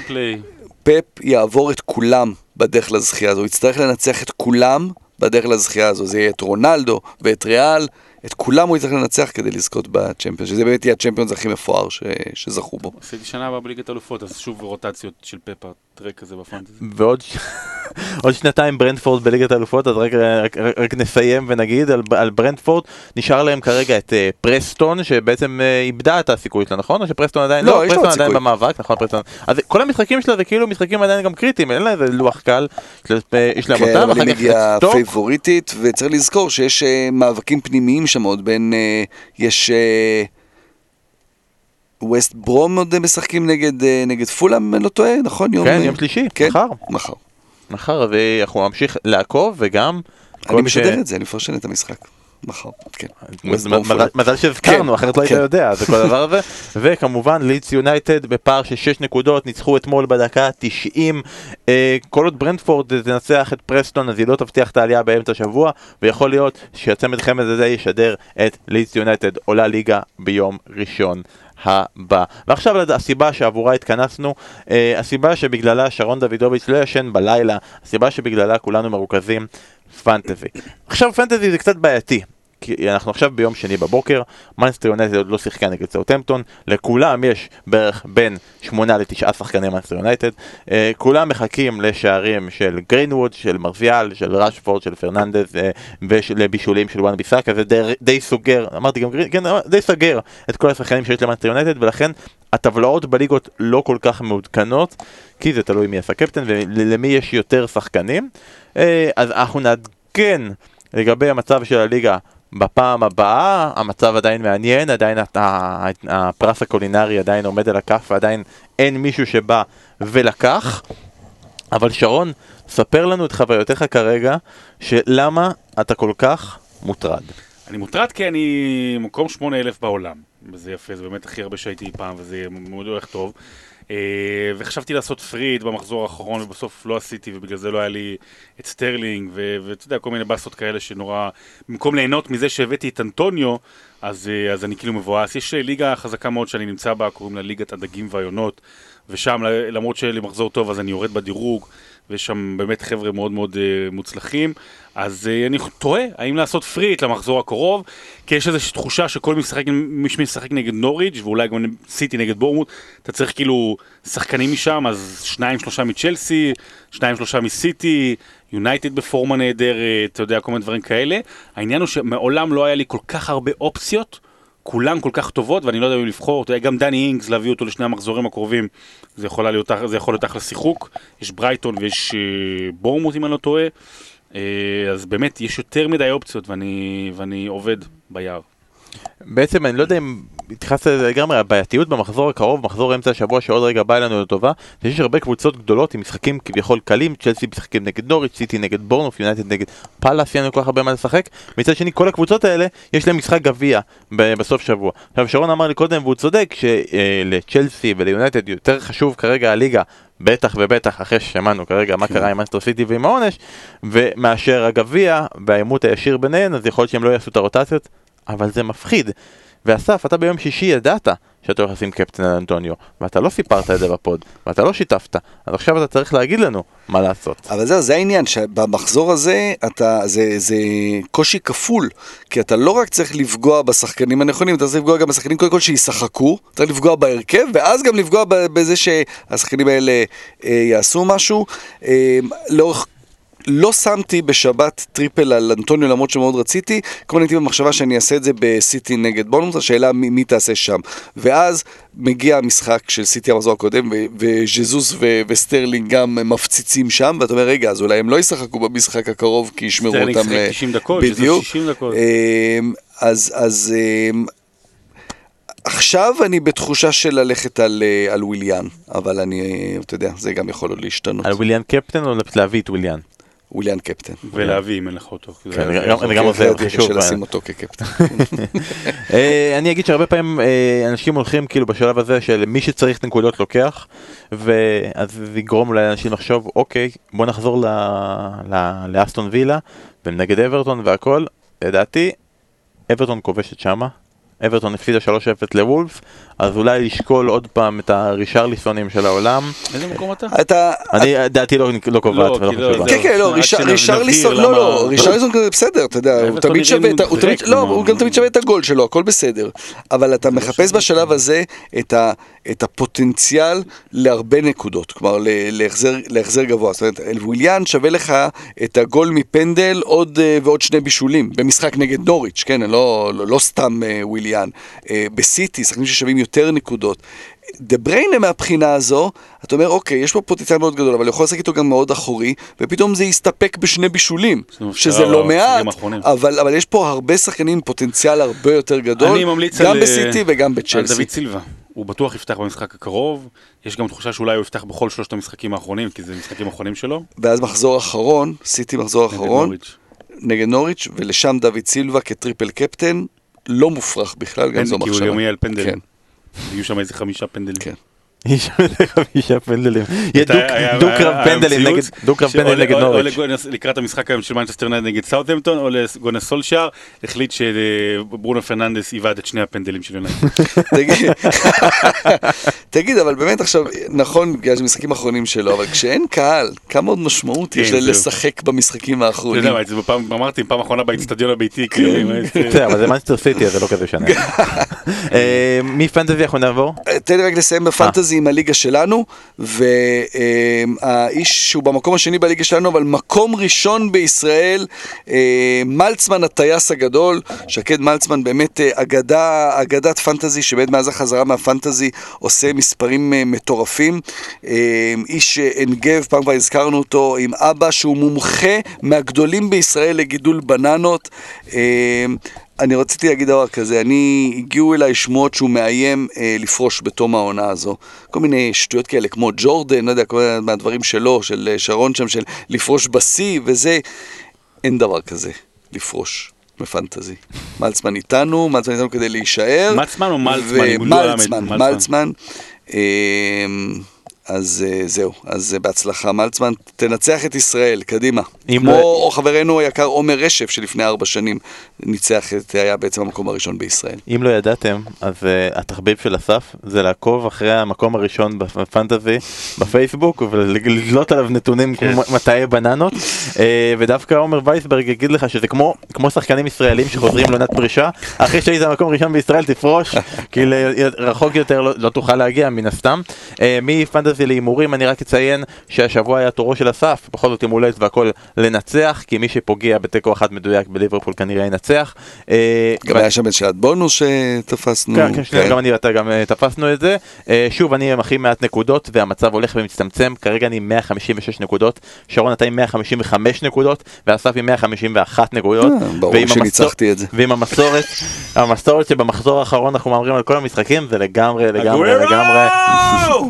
פליי. שפפ יעבור את כולם בדרך לזכייה הזו, הוא יצטרך לנצח את כולם בדרך לזכייה הזו, זה יהיה את רונלדו ואת ריאל, את כולם הוא יצטרך לנצח כדי לזכות בצ'מפיונס, שזה באמת יהיה הצ'מפיונס הכי מפואר ש... שזכו בו. עשיתי שנה הבאה בליגת אלופות, אז שוב רוטציות של פפר, טרק כזה בפנטזי. ועוד עוד שנתיים ברנדפורד בליגת האלופות, אז רק, רק, רק, רק נסיים ונגיד על, על ברנדפורד, נשאר להם כרגע את uh, פרסטון, שבעצם uh, איבדה את הסיכוי שלה, נכון? או שפרסטון עדיין, לא, יש לה פרסטון עדיין סיכוי. במאבק, נכון, פרסטון. אז כל המשחקים שלה זה כאילו משחקים עדיין גם קריטיים, אין לה איזה לוח קל, יש לה- יש להם כן, אותם, אבל אחר היא כך סטוק, פייבוריטית, וצריך לזכור שיש אה, מאבקים פנימיים שם עוד בין, אה, יש... אה, ווסט ברום עוד משחקים נגד, אה, נגד פולאם, אם אני לא טועה, נכון? יום, כן, אה, יום שלישי, כן, מחר, מחר. מחר, ואנחנו נמשיך לעקוב, וגם... אני מי ש- משדר את זה, אני מפרשן את המשחק. מחר, כן. מזל- שהזכרנו, כן, אחרת לא היית כן. יודע, זה כל הדבר הזה. וכמובן לידס יונייטד בפער של 6 נקודות, ניצחו אתמול בדקה 90. אה, כל עוד ברנדפורד תנצח את פרסטון, אז היא לא תבטיח את העלייה באמצע השבוע, ויכול להיות שהצמד חמד הזה ישדר את לידס יונייטד עולה ליגה ביום ראשון. הבא. ועכשיו הסיבה שעבורה התכנסנו, אה, הסיבה שבגללה שרון דוידוביץ' לא ישן בלילה, הסיבה שבגללה כולנו מרוכזים, פנטזי. עכשיו פנטזי זה קצת בעייתי, כי אנחנו עכשיו ביום שני בבוקר, מנסטר יונייטד עוד לא שיחקה נגד סאוטמפטון, לכולם יש בערך בין שמונה לתשעה שחקני מנצ'סטר יונייטד, אה, כולם מחכים לשערים של גרינווד, של מרסיאל, של ראשפורד, של פרננדז, אה, ולבישולים של וואן ביסאקה, זה די, די סוגר, אמרתי גם גרין, כן, די סוגר את כל השחקנים שיש למנצ'סטר יונייטד, ולכן הטבלאות בליגות לא כל כך מעודכנות, כי זה תלוי מי יעשה קפטן ולמי יש יותר שחקנים. אה, אז אנחנו נעדכן לגבי המצב של הליגה בפעם הבאה, המצב עדיין מעניין, עדיין הפרס הקולינרי עדיין עומד על הכף ועדיין אין מישהו שבא ולקח. אבל שרון, ספר לנו את חוויותיך כרגע, שלמה אתה כל כך מוטרד. אני מוטרד כי אני מקום 8,000 בעולם, וזה יפה, זה באמת הכי הרבה שהייתי פעם, וזה מאוד הולך טוב. אה, וחשבתי לעשות free hit במחזור האחרון ובסוף לא עשיתי ובגלל זה לא היה לי את סטרלינג ואתה יודע כל מיני באסות כאלה שנורא במקום ליהנות מזה שהבאתי את אנטוניו אז, uh, אז אני כאילו מבואס. יש אה, ליגה חזקה מאוד שאני נמצא בה קוראים לה ליגת הדגים והיונות ושם למרות שהיה לי מחזור טוב אז אני יורד בדירוג ויש שם באמת חבר'ה מאוד מאוד uh, מוצלחים, אז uh, אני תוהה האם לעשות פריט למחזור הקרוב, כי יש איזושהי תחושה שכל מי משחק, מי שמשחק נגד נוריץ' ואולי גם סיטי נגד בורמוט, אתה צריך כאילו שחקנים משם, אז שניים שלושה מצ'לסי, שניים שלושה מסיטי, יונייטד בפורמה נהדרת, אתה יודע, כל מיני דברים כאלה. העניין הוא שמעולם לא היה לי כל כך הרבה אופציות. כולן כל כך טובות ואני לא יודע אם לבחור, אתה יודע, גם דני אינגס להביא אותו לשני המחזורים הקרובים זה להיות, זה יכול להיות אחלה שיחוק, יש ברייטון ויש אה, בורמוט אם אני לא טועה, אה, אז באמת יש יותר מדי אופציות ואני, ואני עובד ביער. בעצם אני לא יודע אם התייחסת לזה לגמרי, הבעייתיות במחזור הקרוב, מחזור אמצע השבוע שעוד רגע בא אלינו לטובה, זה שיש הרבה קבוצות גדולות עם משחקים כביכול קלים, צ'לסי משחקים נגד נוריץ', סיטי נגד בורנמות', יונייטד נגד פאלאס, אין לנו כל כך הרבה מה לשחק, מצד שני כל הקבוצות האלה יש להם משחק גביע בסוף שבוע. עכשיו שרון אמר לי קודם והוא צודק שלצ'לסי וליונייטד יותר חשוב כרגע הליגה בטח ובטח אחרי ששמענו כרגע מה כן. קרה עם מנצ'סטר סיטי ועם העונש ומאשר הגביע והעימות הישיר ביניהן אז יכול להיות שהם לא יעשו את הרוטציות אבל זה מפחיד. ואסף, אתה ביום שישי ידעת שאתה הולך לשים קפטן על אנטוניו, ואתה לא סיפרת את זה ב pod, ואתה לא שיתפת, אז עכשיו אתה צריך להגיד לנו מה לעשות. אבל זהו, זה העניין, שבמחזור הזה אתה, זה, זה קושי כפול, כי אתה לא רק צריך לפגוע בשחקנים הנכונים, אתה צריך לפגוע גם בשחקנים קודם כל שישחקו, אתה צריך לפגוע בהרכב, ואז גם לפגוע בזה שהשחקנים האלה אה, יעשו משהו. אה, לאורך לא שמתי בשבת triple על אנטוניו למרות שמאוד רציתי, כמו הייתי במחשבה שאני אעשה את זה בסיטי נגד בורנמות', השאלה מי, מי תעשה שם. ואז מגיע המשחק של סיטי המחזור הקודם, וז'זוס וסטרלינג גם מפציצים שם, ואתה אומר, רגע, אז אולי הם לא ישחקו במשחק הקרוב כי ישמרו אותם... סטרלינג שיחק 90 דקות, בדיוק. 60 דקות. אמ, אז, אז אמ, עכשיו אני בתחושה של ללכת על, אה, על וויליאן, אבל אני, אתה יודע, זה גם יכול עוד להשתנות. על וויליאן קפטן או להביא את וויליאן? וויליאן קפטן. ולהביא אם אין לך אותו. כן, אני גם עוזר, חשוב. קשה לשים אותו כקפטן. אה, אני אגיד שהרבה פעמים אה, אנשים הולכים כאילו בשלב הזה של מי שצריך נקודות לוקח, ואז זה יגרום אולי לאנשים לחשוב, אוקיי, בוא נחזור לאסטון וילה, ונגד אברטון והכל, לדעתי, אברטון כובשת שמה, אברטון הפסידה 3-0 לוולף, אז אולי לשקול עוד פעם את הרישרליסונים של העולם. איזה מקום אתה? אתה... אני, דעתי לא, לא קובעת ולא חשובה. כן, כן, לא, רישרליסון, לא, לא, רישרליסון זה בסדר, אתה יודע, הוא תמיד שווה, לא, הוא גם תמיד שווה את הגול שלו, הכל בסדר. אבל אתה מחפש בשלב הזה את הפוטנציאל להרבה נקודות, כלומר להחזר גבוה. זאת אומרת, וויליאן שווה לך את הגול מפנדל עוד אה, ועוד שני בישולים, במשחק נגד נוריץ', כן, לא סתם אה, וויליאן. אה, בסיטי, שחקנים ששווים יותר נקודות. דה בריינה מהבחינה הזו, אתה אומר, אוקיי, יש פה פוטנציאל מאוד גדול, אבל הוא יכול לשחק איתו גם מאוד אחורי, ופתאום זה יסתפק בשני בישולים, שזה לא מעט, אבל, אבל יש פה הרבה שחקנים עם פוטנציאל הרבה יותר גדול, גם על, בסיטי וגם בצ'לסי. על דוד סילבה. הוא בטוח יפתח במשחק הקרוב, יש גם תחושה שאולי הוא יפתח בכל שלושת המשחקים האחרונים, כי זה משחקים אחרונים שלו. ואז מחזור אחרון, סיטי מחזור אחרון, נגד נוריץ', ולשם דוד סילבה כטריפל קפטן, לא מופרך בכלל, גם זו מחשבה. כי הוא יהיה על פנדלים. כן. יהיו שם איזה חמישה פנדלים. כן. איש חמישה פנדלים. יהיה אתה- דו-קרב פנדלים נגד דו-קרב פנדלים נגד או נוריץ'. לקראת המשחק היום של מנצ'סטר יונייטד נגד סאוטהמפטון, או לגונס סולשאר, החליט שברונו פרננדס עיבד את שני הפנדלים של יונייטד. תגיד, תגיד, אבל באמת עכשיו, נכון, בגלל שזה משחקים אחרונים שלו, אבל כשאין קהל, כמה עוד משמעות יש כן. לשחק במשחקים אתה האחרונים? יודע מה, אמרתי, פעם אחרונה באיצטדיון הביתי, כאילו, ה- בסדר, אבל זה מנסטר סיטי, זה לא כזה שנה. אה, מפנטזי אנחנו נעבור? תן לי רק לסיים בפנטזי עם הליגה שלנו, והאיש שהוא במקום השני בליגה שלנו, אבל מקום ראשון בישראל, אה, מלצמן הטייס הגדול, שקד מלצמן באמת אה, אגדה, אגדת פנטזי, שבאמת מאז החזרה מהפנטזי עושה מספרים אה, מטורפים. איש אה, עין גב, פעם כבר הזכרנו אותו, עם אבא שהוא מומחה מהגדולים בישראל לגידול בננות. אה, אני רציתי להגיד דבר כזה, אני, הגיעו אליי שמועות שהוא מאיים אה, לפרוש בתום העונה הזו. כל מיני שטויות כאלה, כמו ג'ורדן, לא יודע, כל מיני מהדברים שלו, של אה, שרון שם, של לפרוש בשיא וזה. אין דבר כזה, לפרוש בפנטזי. מלצמן איתנו, מלצמן איתנו כדי להישאר. מצמן או מלצמן? לא מלצמן, מלצמן. אז אה, זהו, אז אה, בהצלחה מלצמן, תנצח את ישראל, קדימה. כמו לא- חברנו היקר עומר רשף, שלפני ארבע שנים ניצח את, היה בעצם המקום הראשון בישראל. אם לא ידעתם, אז uh, התחביב של אסף זה לעקוב אחרי המקום הראשון בפנטזי בפייסבוק ולדלות עליו נתונים כן. כמו מטעי בננות uh, ודווקא עומר וייסברג יגיד לך שזה כמו, כמו שחקנים ישראלים שחוזרים לעונת פרישה אחרי שהיית במקום ראשון בישראל תפרוש כי רחוק יותר לא, לא תוכל להגיע מן הסתם. Uh, מפנטזי להימורים אני רק אציין שהשבוע היה תורו של אסף בכל זאת עם הולדת והכל לנצח כי מי שפוגע בתיקו אחד מדויק בליברפול כנראה ינצח. אה, גם היה שם את שאלת בונוס שתפסנו. כן, כן, שנייה, כן. גם אני ואתה גם אה, תפסנו את זה. אה, שוב, אני עם הכי מעט נקודות, והמצב הולך ומצטמצם. כרגע אני עם 156 נקודות, שרון אתה עם 155 נקודות, ואסף עם 151 נקודות. ברור שניצחתי את זה. ועם המסורת, המסורת שבמחזור האחרון אנחנו מהמרים על כל המשחקים, זה לגמרי, לגמרי! לגמרי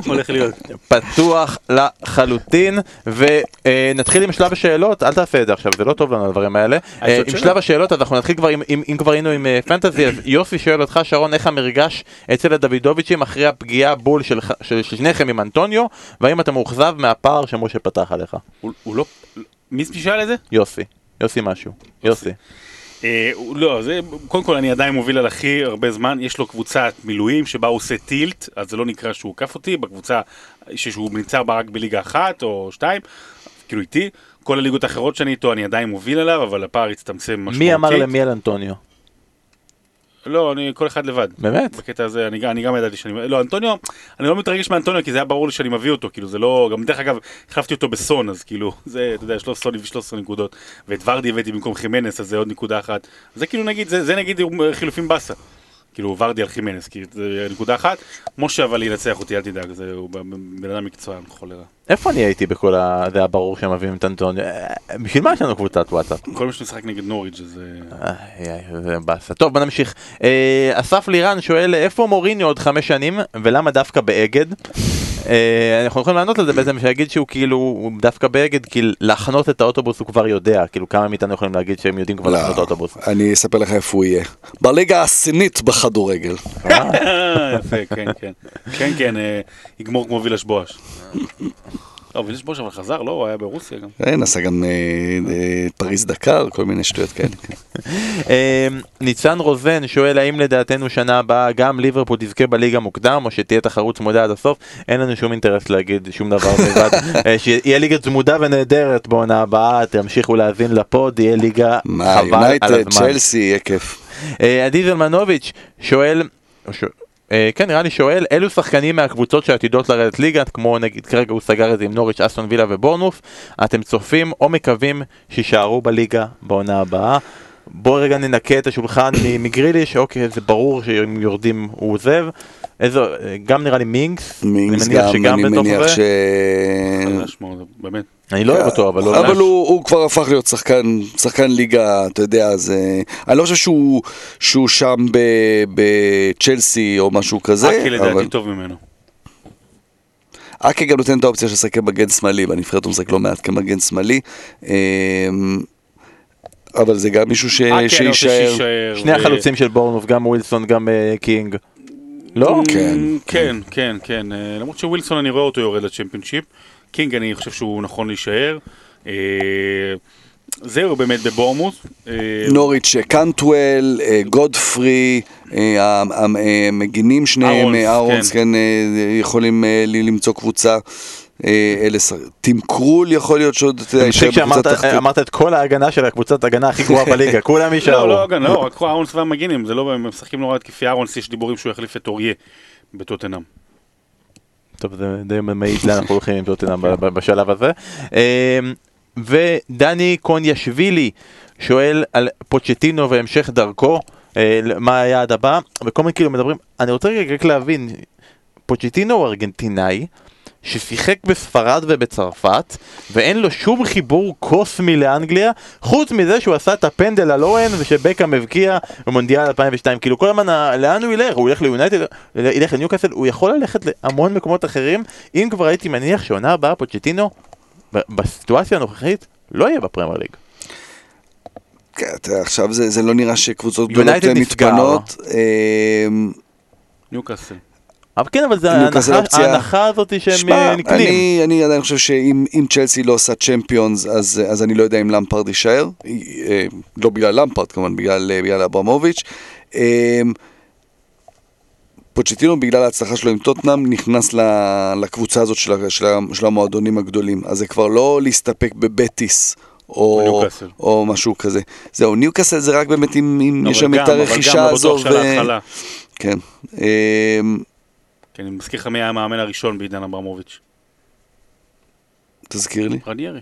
הולך להיות. פתוח לחלוטין, ונתחיל עם שלב השאלות, אל תעשה את זה עכשיו, זה לא טוב לנו הדברים האלה. אה, עם? שלב השאלות, אז אנחנו נתחיל כבר, אם כבר היינו עם אה, פנטזי, אז יוסי שואל אותך, שרון, איך המרגש אצל הדוידוביצ'ים אחרי הפגיעה בול של שניכם עם אנטוניו, והאם אתה מאוכזב מהפער שמשה פתח עליך? הוא הוא לא... מי שאל את זה? יוסי, יוסי משהו, יוסי. אה, לא, זה, קודם כל אני עדיין מוביל על הכי הרבה זמן, יש לו קבוצת מילואים שבה הוא עושה טילט, אז זה לא נקרא שהוא עקף אותי, בקבוצה שהוא נמצא בה רק בליגה אחת או שתיים, כאילו איתי, כל הליגות האחרות שאני איתו אני עדיין מוביל עליו, אבל הפער הצטמצם משמעותית. מי אמר למי על אנטוניו? לא, אני כל אחד לבד. באמת? בקטע הזה, אני, אני גם ידעתי שאני... לא, אנטוניו, אני לא מתרגש מאנטוניו, כי זה היה ברור לי שאני מביא אותו, כאילו, זה לא... גם דרך אגב, החלפתי אותו בסון, אז כאילו, זה, אתה יודע, יש לו סון הביא 13 נקודות, ואת ורדי הבאתי במקום חימנס, אז זה עוד נקודה אחת. זה כאילו, נגיד, זה, זה נגיד חילופים באסה. כאילו, ורדי על חימנס, כי זה נקודה אחת. משה אבל ינצח אותי, אל תדאג, זה, הוא בן אדם מקצוען, חולרה. איפה אני הייתי בכל ה... זה היה ברור שמביאים את אנטוניו. אה, בשביל מה יש לנו קבוצת וואטסאפ? כל מי שמשחק נגד נוריץ' זה... איי, זה באסה. טוב, בוא נמשיך. אה, אסף לירן שואל, איפה מוריניו עוד חמש שנים, ולמה דווקא באגד? אה, אנחנו יכולים לענות על זה בעצם, שיגיד שהוא כאילו, הוא דווקא באגד, כי להחנות את האוטובוס הוא כבר יודע, כאילו כמה מאיתנו יכולים להגיד שהם יודעים כבר להחנות את האוטובוס. אני אספר לך איפה הוא יהיה. בליגה הסינית בכדורגל. אה, יפה, כן, כן. כן, כן, אה, יגמור כמו וילש בואש. לא, וילש בואש אבל חזר, לא? הוא היה ברוסיה גם. כן, עשה גם אה, אה, פריז דקר, כל מיני שטויות כאלה. אה, ניצן רוזן שואל האם לדעתנו שנה הבאה גם ליברפול תזכה בליגה מוקדם או שתהיה תחרות צמודה עד הסוף אין לנו שום אינטרס להגיד שום דבר מלבד אה, שיהיה ליגה צמודה ונהדרת בעונה הבאה תמשיכו להאזין לפוד יהיה ליגה מה, חבל על יונייטד, הזמן. צ'לסי, יהיה כיף. עדי זלמנוביץ' שואל כן נראה לי שואל אילו שחקנים מהקבוצות שעתידות לרדת ליגה כמו נגיד כרגע הוא סגר את זה עם נוריץ' אסטון וילה ובורנוף אתם צופים או מקווים שיישארו בליגה בעונה הבאה? בוא רגע ננקה את השולחן מגריליש אוקיי זה ברור שאם יורדים הוא עוזב. איזו אה, גם נראה לי מינקס מינגס אני מניח גם, שגם אני בתוך מניח זה. ש... באמת. אני לא אוהב אותו אבל לא אבל הוא, הוא כבר הפך להיות שחקן, שחקן ליגה, אתה יודע, אז... אה, אני לא חושב שהוא, שהוא שם ב- בצ'לסי או משהו כזה, אקי לדעתי אבל טוב ממנו. אקי גם נותן את האופציה של לשחק כמגן שמאלי, בנבחרת הוא משחק לא מעט כמגן שמאלי. אה, אבל זה גם מישהו ש... שיישאר. שני החלוצים של בורנמות' גם ווילסון גם אה, קינג לא? כן. כן, כן, כן. אה, למרות שווילסון אני רואה אותו יורד לצ'מפיונשיפ. קינג אני חושב שהוא נכון להישאר. אה, זהו באמת בבורנמות'. אה, נוריץ' קנטוול, אה, גודפרי, אה, המגינים שניהם, אהרונס, אה, כן. כן, יכולים לי למצוא קבוצה. אלה שר- טים קרול יכול להיות שעוד יישאר בקבוצת שאמרת תחתית. אמרת את כל ההגנה של הקבוצת ההגנה הכי גרועה בליגה, כולם יישארו. לא, לא, גם לא, רק אהרונס והמגינים, זה לא, הם משחקים נורא התקפי אהרונס, יש דיבורים שהוא יחליף את אוריה בטוטנאם. טוב, זה די מעיד לאן אנחנו הולכים עם טוטנאם בשלב הזה. אמ, ודני קוניאשווילי שואל על פוצ'טינו והמשך דרכו, אה, מה היעד הבא, וכל מיני כאילו מדברים, אני רוצה רק להבין, פוצ'טינו הוא ארגנטינאי, ששיחק בספרד ובצרפת, ואין לו שום חיבור קוסמי לאנגליה, חוץ מזה שהוא עשה את הפנדל על אוהן ושבקאם הבקיע במונדיאל 2002. כאילו כל הזמן, ה- לאן הוא ילך? הוא ילך ליונייטד, ילך לניוקאסל, הוא יכול ללכת להמון מקומות אחרים. אם כבר הייתי מניח שעונה הבאה פוצ'טינו, בסיטואציה הנוכחית, לא יהיה בפרמייר ליג. כן, עכשיו זה זה לא נראה שקבוצות גדולות נסגר. מתפנות. אה, ניוקאסל. אבל כן, אבל זה ההנחה- הזאת שהם אה, נקנים. אני, אני עדיין חושב שאם אם צ'לסי לא עושה צ'מפיונס, אז, אז אני לא יודע אם למפרד יישאר. אה, לא בגלל למפרד, כמובן, בגלל, אה, בגלל אברמוביץ'. פוצ'טינו בגלל ההצלחה שלו עם טוטנאם נכנס ל- לקבוצה הזאת של, של, של המועדונים הגדולים. אז זה כבר לא להסתפק בבטיס. או או, משהו כזה. זהו, ניוקאסל זה רק באמת אם, אם לא, יש אבל שם גם, את אבל הרכישה גם לא הזו. בטוח שעל ההתחלה. כן. כן, אני מזכיר לך מי היה המאמן הראשון בעידן אברמוביץ'. תזכיר לי. רניירי.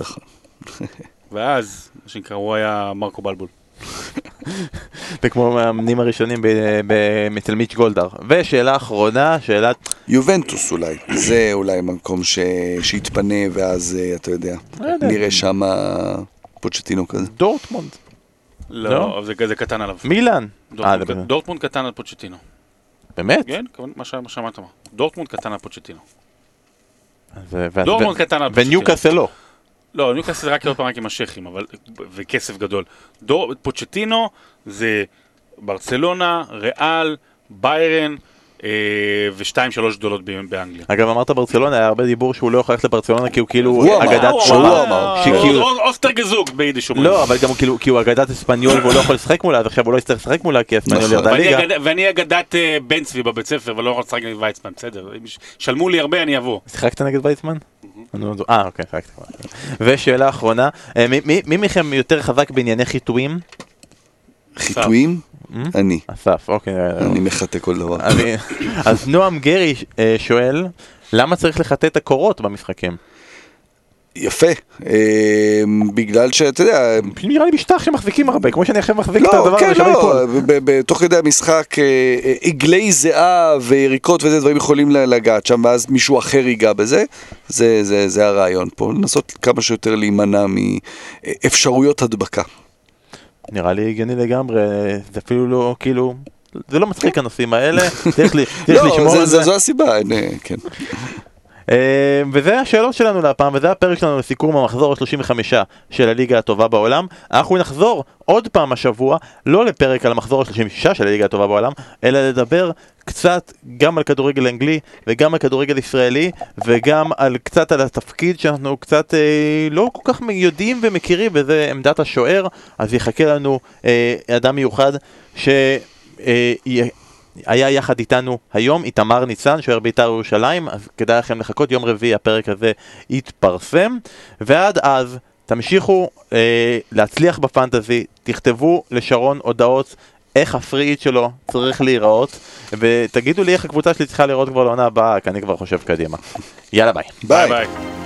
נכון. ואז, מה שנקרא, הוא היה מרקו בלבול. זה כמו המאמנים הראשונים ב- ב- אצל מיץ' גולדהר. ושאלה אחרונה, שאלת... יובנטוס אולי, זה אולי מקום ש... שיתפנה ואז אה, אתה יודע, לא יודע. נראה שם פוצ'טינו כזה. דורטמונד. לא, לא? זה קטן עליו. מילאן. אה, דורטמונד קטן על פוצ'טינו. באמת? כן, כמובן, מה שאמרת. דורטמונד קטן על פוצ'טינו. דורטמונד קטן על פוצ'טינו. וניוקאסל לא. לא, ניוקאסל רק עוד פעם רק עם השייחים, אבל... וכסף גדול. פוצ'טינו זה ברצלונה, ריאל, ביירן ושתיים שלוש גדולות באנגליה. אגב אמרת ברצלונה, היה הרבה דיבור שהוא לא יכול ללכת לברצלונה כי הוא כאילו הוא אמר, אגדת הוא אוס- אוסטר גזוג ביידיש אומרים. לא, אבל גם כאילו, כי הוא אגדת אספניול והוא לא יכול לשחק מולה, אז עכשיו הוא לא יצטרך לשחק מולה כי אספניול נכון. ירדה ליגה. ואני אגדת אה, בן צבי בבית ספר ולא יכול לשחק נגד ויצמן, בסדר. שלמו לי הרבה, אני אבוא. שיחקת נגד ויצמן? זו- אה, אוקיי, שיחקת. ושאלה אחרונה, אה, מי- מי- מי מכם יותר חזק בענייני חיטויים? חיטויים? אני. אסף, אוקיי. אה, אני מחטא כל דבר. אז נועם גרי אה, שואל, למה צריך לחטא את הקורות במשחקים? יפה. אה, בגלל שאתה יודע... נראה לי משטח שמחזיקים הרבה, כמו שאני עכשיו מחזיק את לא, הדבר כן, הזה שלא לא. ב- ב- תוך כדי המשחק עגלי זיעה ויריקות וזה דברים יכולים לגעת שם ואז מישהו אחר ייגע בזה, זה, זה, זה הרעיון פה, לנסות כמה שיותר להימנע מאפשרויות הדבקה. נראה לי הגיוני לגמרי, זה אפילו לא, כאילו, זה לא מצחיק הנושאים האלה, צריך לשמור לא, על זה, זו הסיבה, אה, כן. אה, וזה השאלות שלנו להפעם, וזה הפרק שלנו לסיכום המחזור ה-35 של הליגה הטובה בעולם. אנחנו נחזור עוד פעם השבוע, לא לפרק על המחזור ה-36 של הליגה הטובה בעולם, אלא לדבר קצת גם על כדורגל אנגלי, וגם על כדורגל ישראלי, וגם על קצת על התפקיד שאנחנו קצת אה, לא כל כך יודעים ומכירים, וזה עמדת השוער, אז יחכה לנו אה, אדם מיוחד ש... אה, היה יחד איתנו היום איתמר ניצן, שוער בית"ר ירושלים, אז כדאי לכם לחכות, יום רביעי הפרק הזה יתפרסם, ועד אז תמשיכו אה, להצליח בפנטזי, תכתבו לשרון הודעות איך הפריט שלו צריך להיראות, ותגידו לי איך הקבוצה שלי צריכה להיראות כבר לעונה הבאה, כי אני כבר חושב קדימה. יאללה ביי. ביי. ביי.